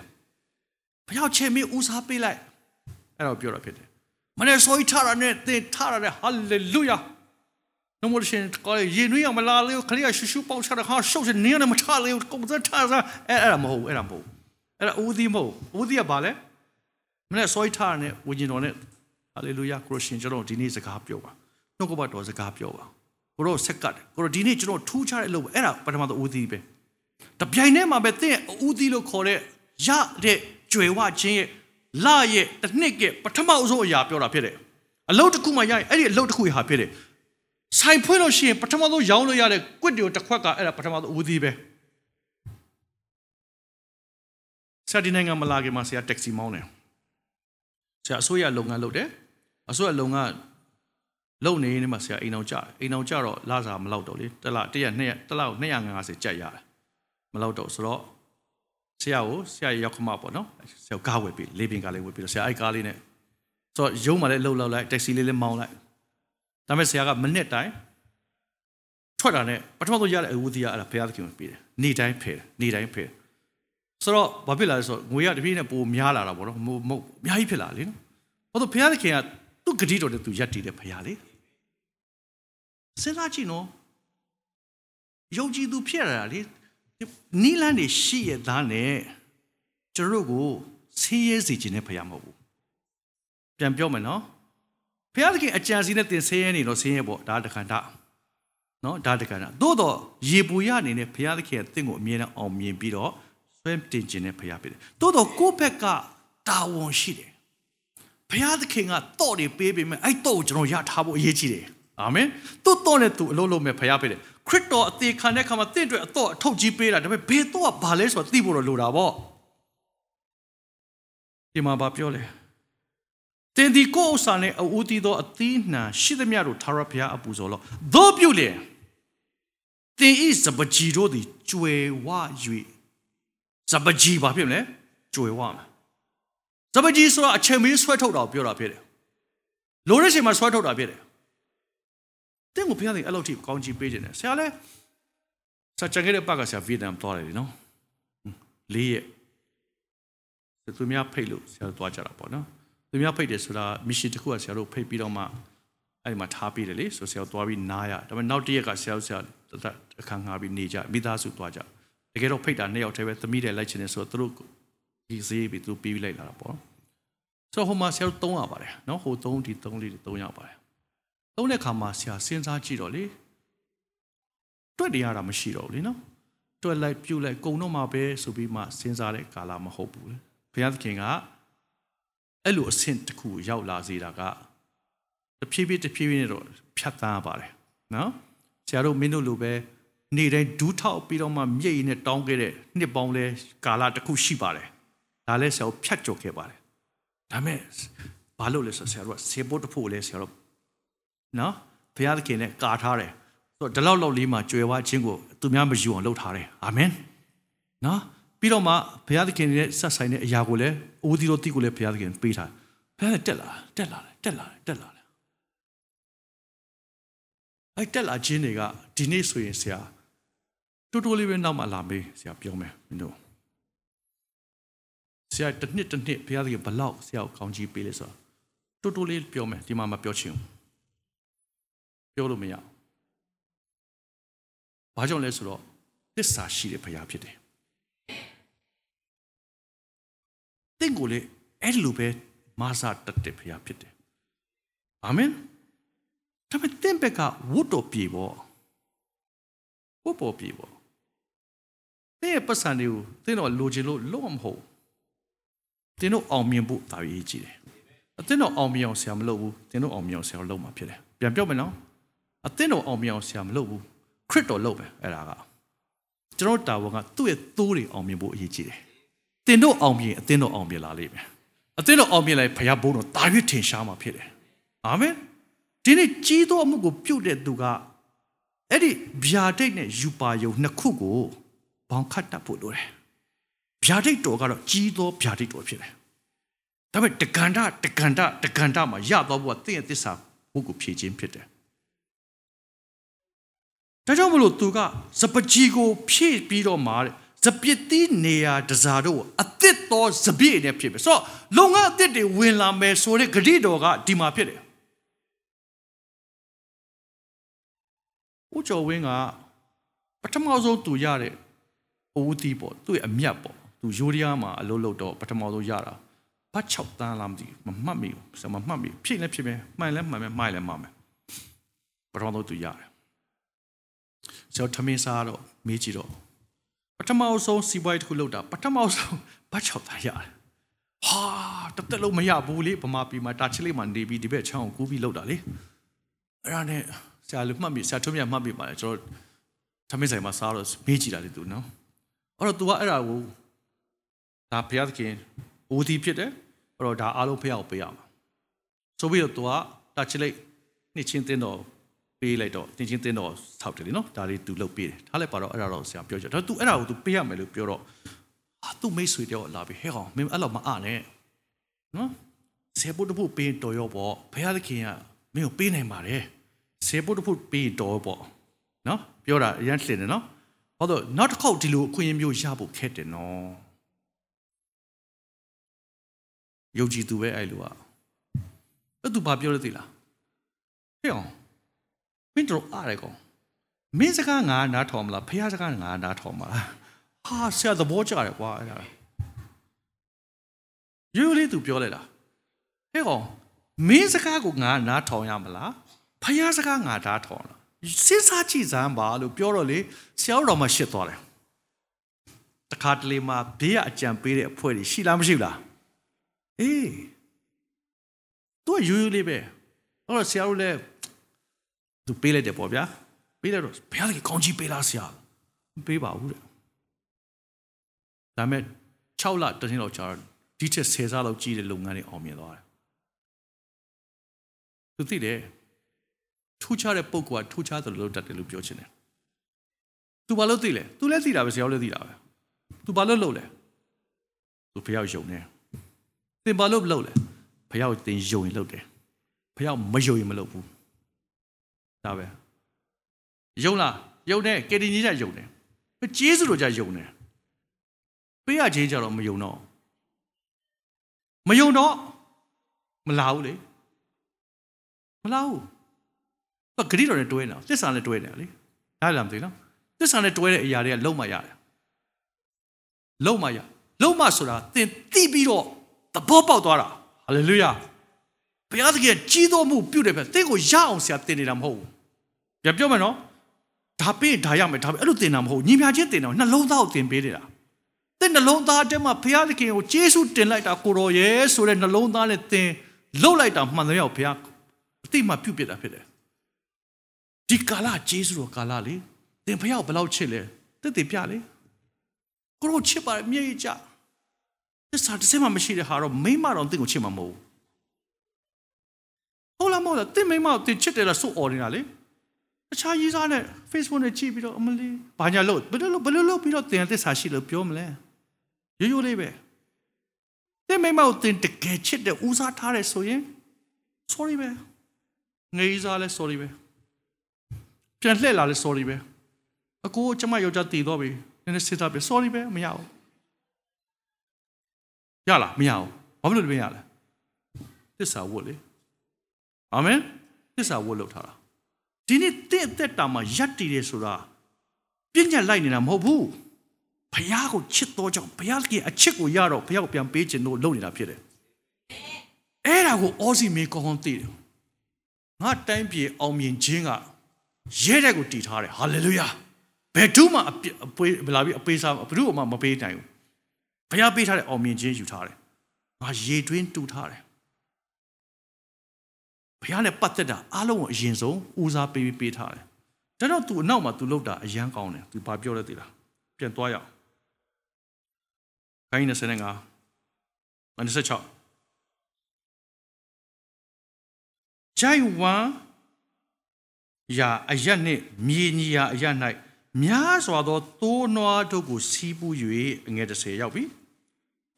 ဖယောက်ချစ်မင်းဦးစားပေးလိုက်အဲ့တော့ပြောတာဖြစ်တယ်မနေ့ဆိုထရနဲ့သင်ထရနဲ့ဟာလေလုယာ နှမိုးရှင်ကောရေနွေးအောင်မလာလေခလေးရှူရှူပေါချတာဟာရှုပ်စနေနဲ့မထလေကုန်စထစားအဲ့အဲ့ဒါမဟုတ်အဲ့ဒါမဟုတ်အဲ့ဒါဦးသီးမဟုတ်ဦးသီးကဘာလဲမနေ့ဆိုထရနဲ့ဝิญဉ်တော်နဲ့ဟာလေလုယာခရစ်ရှင်ကျွန်တော်ဒီနေ့စကားပြောပါနှုတ်ကပတ်တော်စကားပြောပါကိုတော့ဆက်ကတ်ကိုတော့ဒီနေ့ကျွန်တော်ထူးခြားတဲ့အလုပ်အဲ့ဒါပထမဆုံးဦးသီးပဲတပြိုင်တည်းမှာပဲသင်ဦးသီးလို့ခေါ်တဲ့ရတဲ့ကြွယ်ဝခြင်းရဲ့လရဲ့တစ်နှစ်ကပထမအဆုံးအရာပြောတာဖြစ်တယ်အလုပ်တစ်ခုမှရရင်အဲ့ဒီအလုပ်တစ်ခုဟာဖြစ်တယ် ဆိုင်ဖွင့်လို့ရှိရင်ပထမဆုံးရောင်းလို့ရတဲ့ကွစ်တွေကိုတစ်ခွက်ကအဲ့ဒါပထမဆုံးဦးသီးပဲဆရာဒီနိုင်ငံမလာခင်မှာဆရာတက္ကစီမောင်းတယ်ဆရာအစိုးရလုပ်ငန်းလုပ်တယ်အစိုးရလုပ်ငန်းလုပ်နေနေမှာဆရာအိမ်အောင်ကြတယ်အိမ်အောင်ကြတော့လစာမလောက်တော့လေတစ်လတစ်ရက်နှစ်ရက်တစ်လ250ကျပ်ရတယ်မလောက်တော့ဆိုတော့ဆရာကိုဆရာရောက်ခမပေါ့နော်ဆရာကားဝယ်ပြီးလေးပင်ကားလေးဝယ်ပြီးတော့ဆရာအဲ့ကားလေးနဲ့ဆိုတော့ရုံးမှလည်းလှုပ်လောက်လိုက်တက္ကစီလေးလည်းမောင်းလိုက် ဒါပေမဲ့ဆရာကမနစ်တိုင်းထွက်တာနဲ့ပထမဆုံးရတဲ့အဝူတရားအဲ့ဒါဘုရားသခင်ကိုပေးတယ်နေတိုင်းဖယ်နေတိုင်းဖယ်ဆိုတော့ဘာဖြစ်လာလဲဆိုတော့ငွေရတပြေးနဲ့ပိုများလာတာပေါ့နော်မဟုတ်မဟုတ်အများကြီးဖြစ်လာလေနော်ဘာလို့ဘုရားသခင်ကသူ့ဂတိတော်နဲ့သူယက်တည်တယ်ဘုရားလေစဉ်းစားကြည့်နော်ယုံကြည်သူဖြစ်ရတာလေနီလန်းနေရှိရသားနဲ့ကျွန်တော်တို့ကိုဆင်းရဲစေခြင်းနဲ့ဘုရားမဟုတ်ဘူးပြန်ပြောမယ်နော် ဘုရားသခင်အကြံစီနဲ့တင်ဆင်းရဲနေတော့ဆင်းရဲပေါ့ဒါတခါတာနော်ဒါတခါတာသို့တော့ရေပူရအနေနဲ့ဘုရားသခင်ကတင့်ကိုအမြဲတမ်းအောင်မြင်ပြီးတော့ဆွဲတင်ခြင်းနဲ့ဘုရားဖြစ်တယ်သို့တော့ကိုယ့်ဘက်ကတာဝန်ရှိတယ်ဘုရားသခင်ကတော့တွေပေးပေမဲ့အဲ့တော့ကျွန်တော်ရထားဖို့အရေးကြီးတယ်အာမင်သူ့တော့နဲ့သူအလုပ်လုပ်မဲ့ဘုရားဖြစ်တယ်ခရစ်တော်အသေးခံတဲ့ခါမှာတင့်အတွက်အတော့အထုတ်ကြီးပေးတာဒါပေမဲ့ဘယ်တော့ကဘာလဲဆိုတော့သိဖို့တော့လိုတာပေါ့ဒီမှာဘာပြောလဲ တင်ဒီကိုဥစ္စာနဲ့အဦးတီသောအသီးနှံရှိသမျှတို့သာရဘုရားအပူဇော်လို့သို့ပြုလေတင်ဤစပကြီးတို့သည်ကျွယ်ဝ၍စပကြီးဘာဖြစ်မလဲကျွယ်ဝမှာစပကြီးဆိုတာအချိန်မီဆွဲထုတ်တာကိုပြောတာဖြစ်တယ်လိုတဲ့ချိန်မှာဆွဲထုတ်တာဖြစ်တယ်တင့်ကိုဘုရားသခင်အဲ့လိုထိကောင်းချီးပေးခြင်းတယ်ဆရာလည်းစချန်ခဲ့တဲ့ပတ်ကဆရာဗီယက်နမ်သွားတယ်လေနော်လေးရက်သူများဖိတ်လို့ဆရာသွားကြတာပေါ့နော် သူများဖိတ်တယ်ဆိုတာမစ်ရှင်တစ်ခုကဆရာတို့ဖိတ်ပြီးတော့မှအဲ့ဒီမှာထားပေးတယ်လေဆိုဆရာသွားပြီးနားရဒါပေမဲ့နောက်တစ်ရက်ကဆရာဆရာအခန်းငှားပြီးနေကြမိသားစုသွားကြတကယ်တော့ဖိတ်တာနှစ်ယောက်တည်းပဲသမီးတယ်လိုက်ချင်တယ်ဆိုတော့သူတို့ဒီဈေးပြီးသူပြီးလိုက်လာတာပေါ့ဆိုတော့ဟိုမှာဆရာတို့သုံးရပါတယ်နော်ဟိုသုံးဒီသုံးလေးတွေသုံးရပါတယ်သုံးတဲ့ခါမှာဆရာစဉ်းစားကြည့်တော့လေတွက်တရတာမရှိတော့ဘူးလေနော်တွက်လိုက်ပြုတ်လိုက်ကုံတော့မှာပဲဆိုပြီးမှစဉ်းစားတဲ့ကာလမဟုတ်ဘူးလေဘုရားသခင်က အဲ့လိုအဆင့်တစ်ခုရောက်လာစေတာကတဖြည်းဖြည်းတဖြည်းဖြည်းနဲ့တော့ဖြတ်သန်းပါတယ်နော်ဆရာတို့မင်းတို့လိုပဲနေတိုင်းဒူးထောက်ပြီးတော့မှမြိတ်ရည်နဲ့တောင်းခဲ့တဲ့နှစ်ပေါင်းလဲကာလတစ်ခုရှိပါတယ်ဒါလဲဆရာတို့ဖြတ်ကျော်ခဲ့ပါတယ်ဒါမဲ့ဘာလို့လဲဆိုဆရာတို့ကဆေဘုတ်တဖို့လဲဆရာတို့နော်ဘုရားသခင်နဲ့ကာထားတယ်ဆိုတော့ဒီလောက်လောက်လေးမှာကြွယ်ဝခြင်းကိုသူများမယူအောင်လုပ်ထားတယ်အာမင်နော် ပြီးတော့မှဘုရားသခင်ရဲ့ဆက်ဆိုင်တဲ့အရာကိုလည်းအိုးသီးတော်တိကိုလည်းဘုရားသခင်ပေးထားဘုရားတက်လာတက်လာတက်လာတက်လာအဲ့တက်လာခြင်းတွေကဒီနေ့ဆိုရင်ဆရာတူတူလေးပဲနောက်မှလာမေးဆရာပြောမယ်မင်းတို့ဆရာတစ်နှစ်တစ်နှစ်ဘုရားသခင်ဘလောက်ဆရာကိုကောင်းကြီးပေးလဲဆိုတော့တူတူလေးပြောမယ်ဒီမှာမပြောချင်ဘူးပြောလို့မရဘာကြောင့်လဲဆိုတော့သစ္စာရှိတဲ့ဘုရားဖြစ်တယ် တင့်ကိုလေအဲ့လိုပဲမာစာတတ်တဲ့ဘုရားဖြစ်တယ်အာမင်ဒါပေမဲ့တင့်ဘက်ကဝတ်တော်ပြေပေါ့ဝတ်ပေါ်ပြေပေါ့တဲ့ရဲ့ပတ်စံတွေကိုတင်းတော့လိုချင်လို့လုံးဝမဟုတ်တင်းတို့အောင်မြင်ဖို့တာရေးကြည့်တယ်အတင်းတော့အောင်မြင်အောင်ဆရာမလုပ်ဘူးတင်းတို့အောင်မြင်အောင်ဆရာလုပ်မှာဖြစ်တယ်ပြန်ပြောမယ်နော်အတင်းတော်အောင်မြင်အောင်ဆရာမလုပ်ဘူးခရစ်တော်လုပ်ပဲအဲ့ဒါကကျွန်တော်တာဝန်ကသူ့ရဲ့သိုးတွေအောင်မြင်ဖို့အရေးကြီးတယ် တင်တို့အောင်မြင်အတင်းတော်အောင်မြင်လာလိမ့်မယ်အတင်းတော်အောင်မြင်လိုက်ဘုရားဘုန်းတော်တာရွတ်ထင်ရှားမှာဖြစ်တယ်အာမင်ဒီနေ့ကြီးသောအမှုကိုပြုတ်တဲ့သူကအဲ့ဒီဗျာဒိတ်နဲ့ယူပါယုံနှစ်ခုကိုဘောင်ခတ်တတ်ဖို့လိုတယ်ဗျာဒိတ်တော်ကတော့ကြီးသောဗျာဒိတ်တော်ဖြစ်တယ်ဒါပေမဲ့တက္ကန္တတက္ကန္တတက္ကန္တမှာရတော့ဘုရားတင့်ရဲ့သစ္စာဘုကိုဖြည့်ခြင်းဖြစ်တယ်ဒါကြောင့်မလို့သူကစပကြီးကိုဖြည့်ပြီးတော့မှာ စပစ်တိနေရာတစားတို့အသစ်သောစပြည့်နဲ့ဖြစ်ပဲဆိုတော့လုံငါအသစ်တွေဝင်လာမယ်ဆိုတဲ့ဂရိတော်ကဒီမှာဖြစ်တယ်ဦးကျော်ဝင်းကပထမဆုံးသူရတဲ့အိုးတီးပေါ့သူ့ရဲ့အမြတ်ပေါ့သူယူရီးယားမှာအလုပ်လုပ်တော့ပထမဆုံးရတာဘာ6တန်းလားမသိဘူးမမှတ်မိဘူးစမမှတ်မိဖြစ်လည်းဖြစ်မယ်မှန်လည်းမှန်မယ်မိုက်လည်းမှန်မယ်ပထမဆုံးသူရတယ်ဆိုတော့ထမင်းစားတော့မေးကြည့်တော့ ပထမဆုံးစီးပွားရေးတစ်ခုလုပ်တာပထမဆုံးဘာချောက်သားရတယ်ဟာတသက်လုံးမရဘူးလေဗမာပြည်မှာတာချစ်လေးမှာနေပြီးဒီဘက်ချောင်းကိုကူးပြီးလုပ်တာလေအဲ့ဒါနဲ့ဆရာလူမှတ်မိဆရာထုံးမြတ်မှတ်မိပါလေကျွန်တော်ထမင်းဆိုင်မှာစားတော့မေးကြည့်တာလေသူနော်အဲ့တော့ तू ကအဲ့ဒါကိုဒါဘုရားသခင်ဦးဒီဖြစ်တယ်အဲ့တော့ဒါအားလုံးဖះကိုပေးရမှာဆိုပြီးတော့ तू ကတာချစ်လေးနှစ်ချင်းတင်းတော့ ပေးလိုက်တော့တင်ချင်းတင်းတော့ဆောက်တယ်လေနော်ဒါလေးသူလုပ်ပေးတယ်ထားလိုက်ပါတော့အဲ့ဒါတော့ဆရာပြောကြဒါ तू အဲ့ဒါကို तू ပေးရမယ်လို့ပြောတော့ဟာ तू မိတ်ဆွေတယောက်လာပြီဟဲ့ကောင်မင်းအဲ့လိုမအားနဲ့နော် ဆယ်ဖို့တစ်ဖို့ပေးတော်ရောပေါ့ဘုရားသခင်ကမင်းကိုပေးနိုင်ပါတယ်ဆယ်ဖို့တစ်ဖို့ပေးတော်ပေါ့နော်ပြောတာအရင်လှင်တယ်နော်ဟုတ်တော့နောက်တစ်ခေါက်ဒီလိုအခွင့်အရေးမျိုးရဖို့ခက်တယ်နော်ယုံကြည်သူပဲအဲ့လိုอ่ะအဲ့သူဘာပြောလဲသိလားဟဲ့အောင် မင်းတို့အားရကောင်မင်းစကားငါနားထောင်မလားဖះစကားငါနားထောင်မလားဟာဆရာသဘောကျတယ်ကွာအဲ့ဒါယူလေးသူပြောလိုက်တာဟဲ့ကောင်မင်းစကားကိုငါနားထောင်ရမလားဖះစကားငါနားထောင်လားစဉ်းစားကြည့်စမ်းပါလို့ပြောတော့လေဆရာတော်မှရှစ်သွားတယ်တခါတလေမှာဘေးကအကြံပေးတဲ့အဖွဲ့တွေရှိလားမရှိဘူးလားအေးသူကယူယူလေးပဲအဲ့တော့ဆရာတို့လည်း သူပေးလိုက်တယ်ပေါ့ဗျာပေးလိုက်တော့ဘုရားကြီးကောင်းကြီးပေးလားဆရာမပေးပါဘူးတဲ့ဒါမဲ့6လတနေ့လောက်ကြာဒီချက်10စားလောက်ကြီးတဲ့လုပ်ငန်းတွေအောင်မြင်သွားတယ်သူသိတယ်ထူးခြားတဲ့ပုံကထူးခြားတယ်လို့လုပ်တတ်တယ်လို့ပြောချင်တယ်သူဘာလို့သိလဲသူလည်းသိတာပဲဆရာလည်းသိတာပဲသူဘာလို့လုပ်လဲသူဘုရားယုံနေသင်ဘာလို့လုပ်လဲဘုရားကိုသင်ယုံရင်လုပ်တယ်ဘုရားမယုံရင်မလုပ်ဘူး ဒါပဲယုံလားယုံတယ်ကေတီကြီးကယုံတယ်ကျေးဇူးတော်ကြယုံတယ်ပေးရချင်းကြတော့မယုံတော့မယုံတော့မလာဘူးလေမလာဘူးဘာဂရိတော်နဲ့တွဲနေတာသစ္စာနဲ့တွဲနေတာလေနားလည်မသိနော်သစ္စာနဲ့တွဲတဲ့အရာတွေကလုံးမရတယ်လုံးမရလုံးမဆိုတာသင်သိပြီးတော့သဘောပေါက်သွားတာဟာလေလုယာ ဘုရားသခင်ကြီးတော်မှုပြုတယ်ပဲသင်ကိုရအောင်ဆရာသင်နေတာမဟုတ်ဘူးပြန်ပြောမယ်နော်ဒါပေးဒါရမယ်ဒါပဲအဲ့လိုသင်တာမဟုတ်ညီမချင်းသင်တာနှလုံးသားကိုသင်ပေးနေတာသင်နှလုံးသားထဲမှာဘုရားသခင်ကိုကျေးဇူးတင်လိုက်တာကိုတော်ရဲ့ဆိုတဲ့နှလုံးသားနဲ့သင်လှုပ်လိုက်တာမှန်တယ်ရောက်ဘုရားအတိမပြုတ်ပြတာဖြစ်တယ်ဒီကာလကျေးဇူးတော်ကာလလေသင်ဘုရားကိုဘယ်လောက်ချစ်လဲတက်တည်ပြလေကိုရောချစ်ပါတယ်မြေကြီးကြသစ္စာတစ်စက်မှမရှိတဲ့ဟာတော့မိမတော်သင်ကိုချစ်မှာမဟုတ်ဘူး ဟုတ်လားမဟုတ်လားသင်မိမကိုသင်ချစ်တယ်လားစိုးអော်နေတာလေအခြားရေးစားနဲ့ Facebook နဲ့ကြည့်ပြီးတော့အမလီဘာညာလို့ဘယ်လိုဘယ်လိုလုပ်ပြီးတော့သင်သစ္စာရှိလို့ပြောမလဲရိုးရိုးလေးပဲသင်မိမကိုသင်တကယ်ချစ်တဲ့ဦးစားထားတယ်ဆိုရင် sorry ပဲငေးစားလဲ sorry ပဲပြန်လှည့်လာလဲ sorry ပဲအကိုကျမယောက်ျားတည်တော့ပြီနည်းနည်းစစ်သားပြီ sorry ပဲမရဘူးရလားမရဘူးဘာဖြစ်လို့မရလဲသစ္စာဝတ်လေ အာမင်သစ္စာဝတ်လို့ထားတာဒီနေ့တင့်အသက်တာမှာယက်တည်တယ်ဆိုတာပြည့်ညက်လိုက်နေတာမဟုတ်ဘူးဘုရားကိုချစ်တော်ကြောင့်ဘုရားကအချစ်ကိုရတော့ဘုရားကိုပြန်ပေးခြင်းလို့လုပ်နေတာဖြစ်တယ်အဲ့ဒါကိုအောစီမေကောင်းသိတယ်ငါတိုင်းပြည်အောင်မြင်ခြင်းကရဲတဲ့ကိုတည်ထားတယ်ဟာလေလုယာဘယ်သူမှအပွေးလာပြီးအပေးစားဘယ်သူမှမပေးနိုင်ဘူးဘုရားပေးထားတဲ့အောင်မြင်ခြင်းယူထားတယ်ငါရေတွင်းတူထားတယ် ဘုရားနဲ့ပတ်သက်တာအားလုံးကိုအရင်ဆုံးဦးစားပေးပေးထားတယ်ဒါတော့ तू အနောက်မှာ तू လောက်တာအရန်ကောင်းတယ် तू ဘာပြောလဲသိလားပြန်သွားရအောင်ခိုင်း25 26ဂျိုင်ဝမ်ရာအရက်နှင့်မြေညီရာအရက်၌များစွာသောသိုးနွားတို့ကိုစီးပူး၍အငယ်30ရောက်ပြီ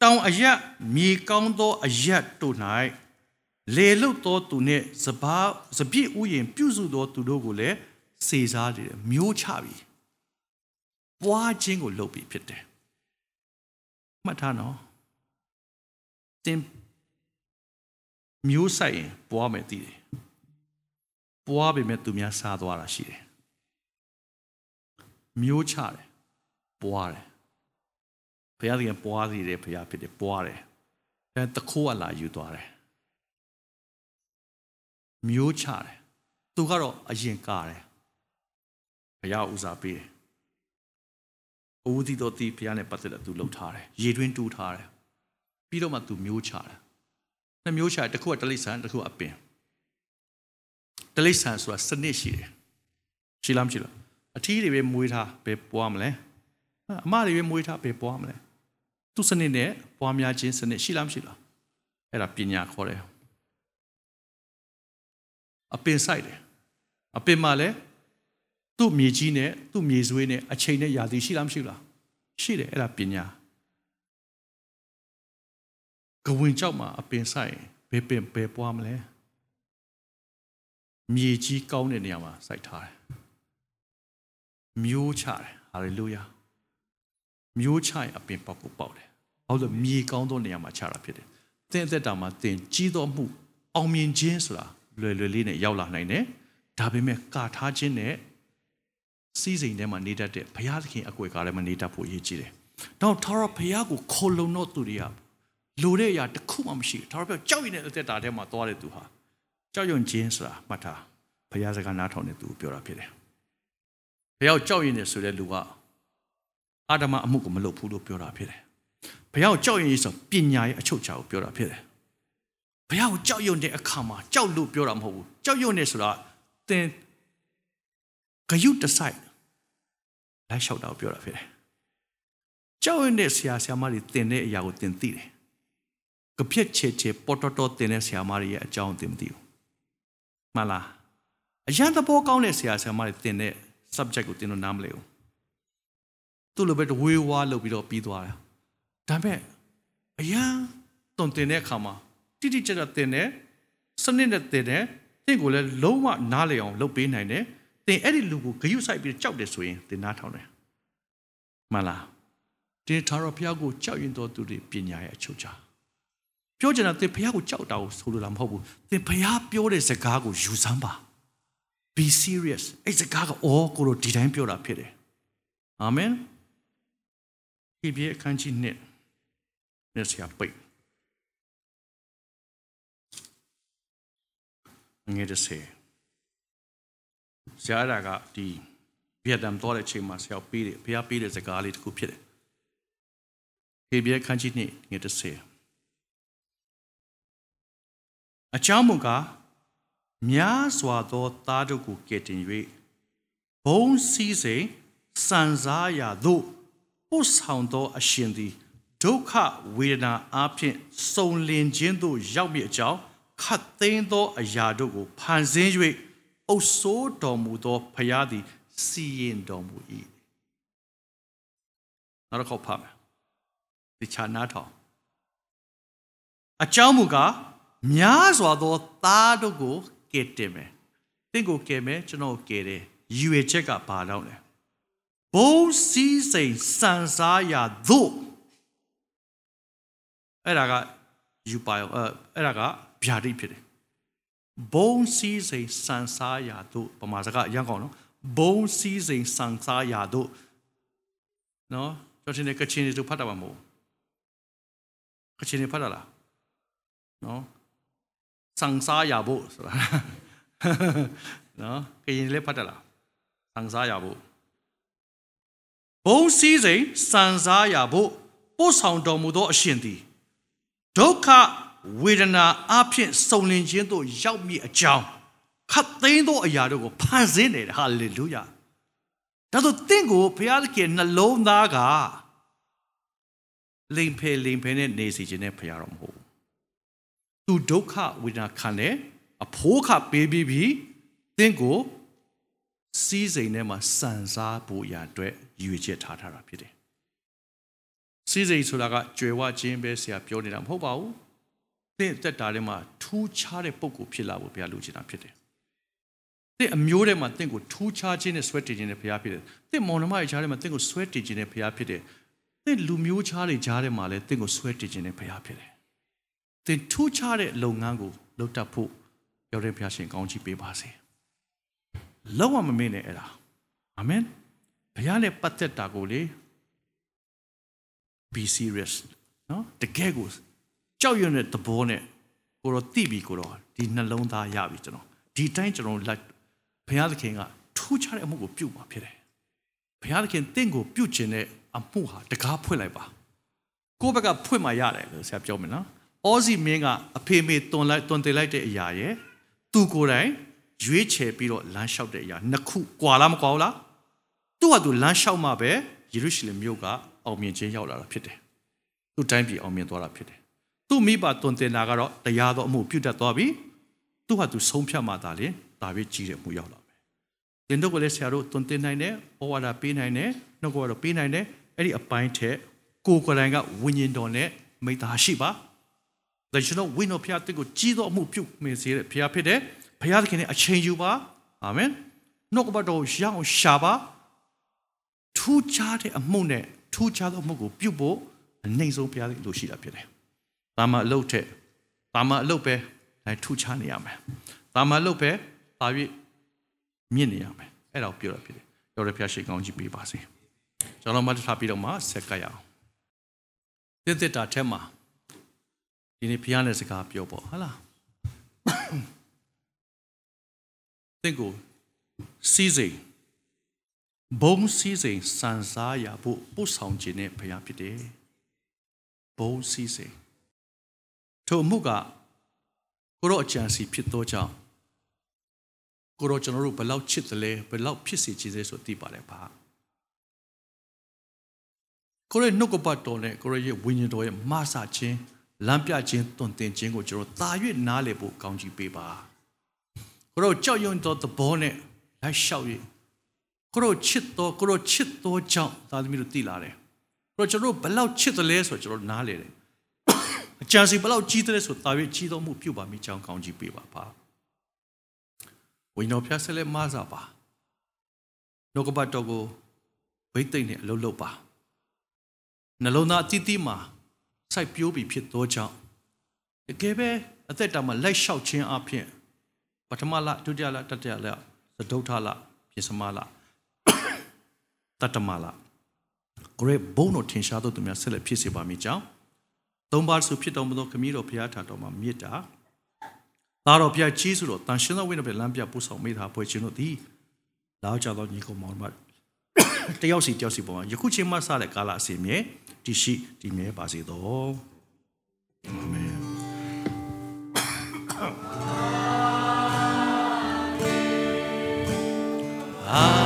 တောင်အရက်မြေကောင်းသောအရက်တို့၌ လေလုတ်သောသူနှင့်စပားစပြည့်ဥယျင်ပြုစုသောသူတို့ကိုလည်းစေစားတယ်မျိုးချပြီပွားခြင်းကိုလုပ်ပြီးဖြစ်တယ်မှတ်ထားနော်တင်မျိုးဆိုင်ရင်ပွားမယ်တည်တယ်ပွားပေမဲ့သူများစားသွားတာရှိတယ်မျိုးချတယ်ပွားတယ်ဘုရားသခင်ပွားစီတယ်ဘုရားဖြစ်တယ်ပွားတယ်အဲတခိုးကလာယူသွားတယ် မျိုးချတယ်သူကတော့အရင်ကားတယ်ဘုရားဦးစားပေးတယ်အဝူဒီတော်တီဘုရားနဲ့ပတ်သက်တဲ့သူလှုပ်ထားတယ်ရေတွင်းတူးထားတယ်ပြီးတော့မှသူမျိုးချတယ်နှစ်မျိုးချတယ်တစ်ခုကတလိษံတစ်ခုကအပင်တလိษံဆိုတာစနစ်ရှိတယ်ရှိလားမရှိလားအထီးတွေပဲမွေးထားဘယ်ပွားမလဲအမတွေပဲမွေးထားဘယ်ပွားမလဲသူစနစ်နဲ့ပွားများခြင်းစနစ်ရှိလားမရှိလားအဲ့ဒါပညာခေါ်တယ် အပင်ဆိုင်တယ်အပင်မှာလည်းသူ့မြေကြီးနဲ့သူ့မြေဆွေးနဲ့အချိန်နဲ့ရာသီရှိလားမရှိလားရှိတယ်အဲ့ဒါပညာကဝင်ကြောက်မှာအပင်ဆိုင်ဘယ်ပင်ဘယ်ပွားမလဲမြေကြီးကောင်းတဲ့နေရာမှာစိုက်ထားတယ်မျိုးချတယ်ဟာလေလုယာမျိုးချရင်အပင်ပေါက်ကိုပေါက်တယ်ဘာလို့မြေကောင်းသောနေရာမှာချတာဖြစ်တယ်သင်အသက်တာမှာသင်ကြီးသောမှုအောင်မြင်ခြင်းဆိုတာ လွယ်လွယ်လေးနဲ့ရောက်လာနိုင်တယ်ဒါပေမဲ့ကာထားခြင်းနဲ့စီးစိမ်ထဲမှာနေတတ်တဲ့ဘုရားသခင်အကွယ်ကားလည်းမနေတတ်ဖို့အရေးကြီးတယ်။တော့ထာဝရဘုရားကိုခိုလုံတော့သူတွေကလိုတဲ့အရာတစ်ခုမှမရှိဘူး။ထာဝရဘုရားကြောက်ရွံ့တဲ့အသက်တာထဲမှာသွားတဲ့သူဟာကြောက်ရွံ့ခြင်းဆိုတာမှတ်ထားဘုရားစကားနားထောင်တဲ့သူကိုပြောတာဖြစ်တယ်။ဘုရားကိုကြောက်ရွံ့နေဆိုတဲ့လူကအာဒမအမှုကိုမလုပ်ဘူးလို့ပြောတာဖြစ်တယ်။ဘုရားကိုကြောက်ရွံ့ရေးဆိုပညာရဲ့အချုပ်အခြာကိုပြောတာဖြစ်တယ်။ ဘုရားကိုကြောက်ရွံ့တဲ့အခါမှာကြောက်လို့ပြောတာမဟုတ်ဘူး။ကြောက်ရွံ့နေဆိုတာသင်ဂယုတဆိုင်လိုက်လျှောက်တာကိုပြောတာဖြစ်တယ်။ကြောက်ရွံ့တဲ့ဆရာဆရာမတွေသင်တဲ့အရာကိုသင်သိတယ်။ကပြက်ချေချေပေါ်တော်တော်သင်တဲ့ဆရာမတွေရဲ့အကြောင်းသင်မသိဘူး။မှန်လား။အရန်သဘောကောင်းတဲ့ဆရာဆရာမတွေသင်တဲ့ subject ကိုသင်လို့နားမလဲဘူး။သူ့လိုပဲဝေးဝါးလုပ်ပြီးတော့ပြီးသွားတာ။ဒါပေမဲ့အရန်တုံသင်တဲ့အခါမှာ တိတိကျကျသင်တဲ့စနစ်နဲ့သင်တဲ့သင်ကိုလည်းလုံးဝနားလည်အောင်လုပ်ပေးနိုင်တယ်။သင်အဲ့ဒီလူကိုဂယုစိုက်ပြီးကြောက်တယ်ဆိုရင်သင်နားထောင်တယ်မှန်လားတင်ထာတော်ဘုရားကိုကြောက်ရင်တော်သူတွေပညာရဲ့အချုပ်ချာပြောချင်တာသင်ဘုရားကိုကြောက်တာကိုဆိုလိုတာမဟုတ်ဘူးသင်ဘုရားပြောတဲ့စကားကိုယူဆမ်းပါ be serious အဲ့စကားကအော်ကိုလိုဒီတိုင်းပြောတာဖြစ်တယ်အာမင်ဒီပြေအခန်းကြီးနှစ်နဲ့ဆရာပိတ် ငယ်တဲ့ဆေဆရာအဲ့ဒါကဒီဗီယက်နမ်သွားတဲ့ချိန်မှာဆရာပေးတယ်ဘုရားပေးတဲ့စကားလေးတစ်ခုဖြစ်တယ်ဟေဘရဲခန်းကြီးနှစ်ငယ်30အချောင်းမူကားများစွာသောသားတို့ကိုကယ်တင်၍ဘုံစည်းစိမ်စံစားရာသို့ပို့ဆောင်သောအရှင်သည်ဒုက္ခဝေဒနာအပြင်စုံလင်ခြင်းသို့ရောက်မည့်အကြောင်း ခတ်သိမ်းသောအရာတို့ကိုဖန်ဆင်း၍အုပ်ဆိုးတော်မူသောဖရာသည်စီရင်တော်မူ၏နောက်တစ်ခေါက်ဖတ်မယ်ဒီချာနာထောင်အကြောင်းမူကားများစွာသောသားတို့ကိုကယ်တင်မယ်တင့်ကိုကယ်မယ်ကျွန်တော်ကယ်တယ်ရည်ရွယ်ချက်ကဘာတော့လဲဘုံစည်းစိမ်စံစားရာသို့အဲ့ဒါကယူပါရောအဲ့ဒါက ဗျာဒိဖြစ်တယ်ဘုံစည်းစိမ်စံစားရာတို့ပမာစကားအရင်ကောင်းနော်ဘုံစည်းစိမ်စံစားရာတို့နော်ကျွန်တော်ဒီကချင်တွေဖတ်တာပါမဟုတ်ကချင်တွေဖတ်တာလားနော်စံစားရာဖို့ဆိုတာနော်ကရင်လည်းဖတ်တာလားစံစားရာဖို့ဘုံစည်းစိမ်စံစားရာဖို့ပို့ဆောင်တော်မူသောအရှင်သည်ဒုက္ခ ဝေဒနာအဖြစ်စုံလင်ခြင်းသို့ရောက်မိအကြောင်းခတ်သိမ်းသောအရာတို့ကိုဖန်ဆင်းနေတယ်ဟာလေလုယာဒါဆိုတင့်ကိုဘုရားခင်နှလုံးသားကလိမ်ဖယ်လိမ်ဖယ်နဲ့နေစီခြင်းနဲ့ဘုရားတော်မဟုတ်သူဒုက္ခဝေဒနာခံတယ်အဖိုးခပေးပြီးပြီးတင့်ကိုစီးစိမ်ထဲမှာစံစားဖို့ရအတွက်ယူချက်ထားထားတာဖြစ်တယ်စီးစိမ်ဆိုတာကကြွယ်ဝခြင်းပဲဆရာပြောနေတာမဟုတ်ပါဘူးသ င်တက်တာထဲမှာထူးခြားတဲ့ပုံကိုဖြစ်လာဖို့ဘုရားလိုချင်တာဖြစ်တယ်။သင်အမျိုးထဲမှာသင်ကိုထူးခြားခြင်းနဲ့ဆွဲတည်ခြင်းနဲ့ဘုရားဖြစ်တယ်။သင်မောင်နှမရဲ့ကြားထဲမှာသင်ကိုဆွဲတည်ခြင်းနဲ့ဘုရားဖြစ်တယ်။သင်လူမျိုးခြားတွေကြားထဲမှာလည်းသင်ကိုဆွဲတည်ခြင်းနဲ့ဘုရားဖြစ်တယ်။သင်ထူးခြားတဲ့လုပ်ငန်းကိုလုပ်တတ်ဖို့ရောက်တဲ့ဘုရားရှင်ကောင်းချီးပေးပါစေ။လုံးဝမမေ့နဲ့အဲ့ဒါ။အာမင်။ဘုရားနဲ့ပတ်သက်တာကိုလေ be serious နော်တကယ်ကို ကြောက်ရွံ့တဲ့သဘောနဲ့ကိုတော့တိပြီကိုတော့ဒီနှလုံးသားရပြီကျွန်တော်ဒီတိုင်းကျွန်တော်လိုက်ဘုရားသခင်ကထူးခြားတဲ့အမှုကိုပြုမှာဖြစ်တယ်ဘုရားသခင်တင့်ကိုပြုတ်ခြင်းတဲ့အမှုဟာတကားဖွင့်လိုက်ပါကိုယ့်ဘက်ကဖွင့်မှရတယ်လို့ဆရာပြောမယ်နော်အောစီမင်းကအဖေမေတွန်လိုက်တွန်တင်လိုက်တဲ့အရာရဲ့သူကိုယ်တိုင်ရွေးချယ်ပြီးတော့လမ်းလျှောက်တဲ့အရာနှစ်ခုကွာလားမကွာဘူးလားသူ့ဟာသူလမ်းလျှောက်မှပဲယေရုရှလင်မြို့ကအောင်မြင်ခြင်းရောက်လာတာဖြစ်တယ်သူ့တိုင်းပြည်အောင်မြင်သွားတာဖြစ်တယ် သူ့မိဘတွင်တင်တာကတော့တရားတော်အမှုပြုတ်တတ်သွားပြီသူဟာသူဆုံးဖြတ်မှသာလေဒါပဲကြီးတဲ့မှုရောက်လာမယ်တင်တို့ကလည်းဆရာတို့တွင်တင်နိုင်တယ်ဩဝါဒပေးနိုင်တယ်နှုတ်ကတော်ပေးနိုင်တယ်အဲ့ဒီအပိုင်းထက်ကိုယ်ကိုယ်တိုင်ကဝิญဉ်တော်နဲ့မိသားရှိပါဒါကျွန်တော်ဝိညာဉ်ဖျားတစ်ကိုကြီးသောအမှုပြုမေစေတဲ့ဖျားဖြစ်တယ်ဖျားသခင်နဲ့အချိန်ယူပါအာမင်နှုတ်ကပတ်တော်ရအောင်ရှာပါထူးခြားတဲ့အမှုနဲ့ထူးခြားသောအမှုကိုပြုဖို့အနေဆုံးဖျားသခင်လိုရှိတာဖြစ်တယ် ဒါမှအလုပ်ထက်ဒါမှအလုပ်ပဲအဲထူးခြားနေရမယ်ဒါမှအလုပ်ပဲပါ၍မြင့်နေရမယ်အဲ့ဒါကိုပြောရဖြစ်တယ်ပြောရဖျားရှိကောင်းကြီးပေးပါစေကျွန်တော်မထားပြီးတော့မှဆက်ကရအောင်တစ်တစ်တာထဲမှာဒီနေ့ဖျားနဲ့စကားပြောပေါ့ဟုတ်လားတင့်ကိုစီးစိမ်ဘုံစီးစိမ်စံစားရဖို့ပို့ဆောင်ခြင်းနဲ့ဖျားဖြစ်တယ်ဘုံစီးစိမ် ထို့အမှုကကိုရောအကြံစီဖြစ်သောကြောင့်ကိုရောကျွန်တော်တို့ဘယ်လောက်ချစ်တယ်လဲဘယ်လောက်ဖြစ်စီခြင်းလဲဆိုသိပါတယ်ပါကိုရောနှုတ်ကပတ်တော်နဲ့ကိုရောရဲ့ဝိညာဉ်တော်ရဲ့မဆခြင်းလမ်းပြခြင်းတွင်တင်ခြင်းကိုကျွန်တော်တာ၍နားလည်ဖို့ကောင်းကြီးပေးပါကိုရောကြောက်ရွံ့သောသဘောနဲ့လိုက်လျှောက်၍ကိုရောချစ်တော်ကိုရောချစ်တော်ကြောင့်သာသမီတို့သိလာတယ်ကိုရောကျွန်တော်ဘယ်လောက်ချစ်တယ်လဲဆိုကျွန်တော်နားလည်တယ် အကြံစီဘယ်လောက်ကြီးတယ်ဆိုတာ၍ကြီးတော်မှုပြုပါမိကြောင်းကောင်းကြီးပေးပါပါဝိညာဉ်ဖျားဆက်လက်မဆာပါနှုတ်ကပတ်တော်ကိုဘိတ်သိမ့်နဲ့အလုပ်လုပ်ပါနှလုံးသားအတိအသီးမှာစိုက်ပျိုးပြီးဖြစ်သောကြောင့်တကယ်ပဲအသက်တာမှာလိုက်လျှောက်ခြင်းအပြင်ပထမလဒုတိယလတတိယလသဒုဋ္ဌလပြစမလတတမလကိုရဲဘုံတော်ထင်ရှားသောသူများဆက်လက်ဖြစ်စေပါမိကြောင်း သုံးပါးဆိုဖြစ်တော်မူသောခမည်းတော်ဘုရားထံတော်မှာမေတ္တာသာတော်ဘုရားကြီးဆိုတော့တန်ရှင်းသောဝိနည်းဖြင့်လမ်းပြပို့ဆောင်မိတာဖွဲ့ခြင်းတို့သည်လောက်ကြသောညီကောင်မောင်တို့တယောက်စီတယောက်စီပေါ်မှာယခုချိန်မှစတဲ့ကာလအစဉ်မြဲတည်ရှိတည်မြဲပါစေတော်အာမင်အာ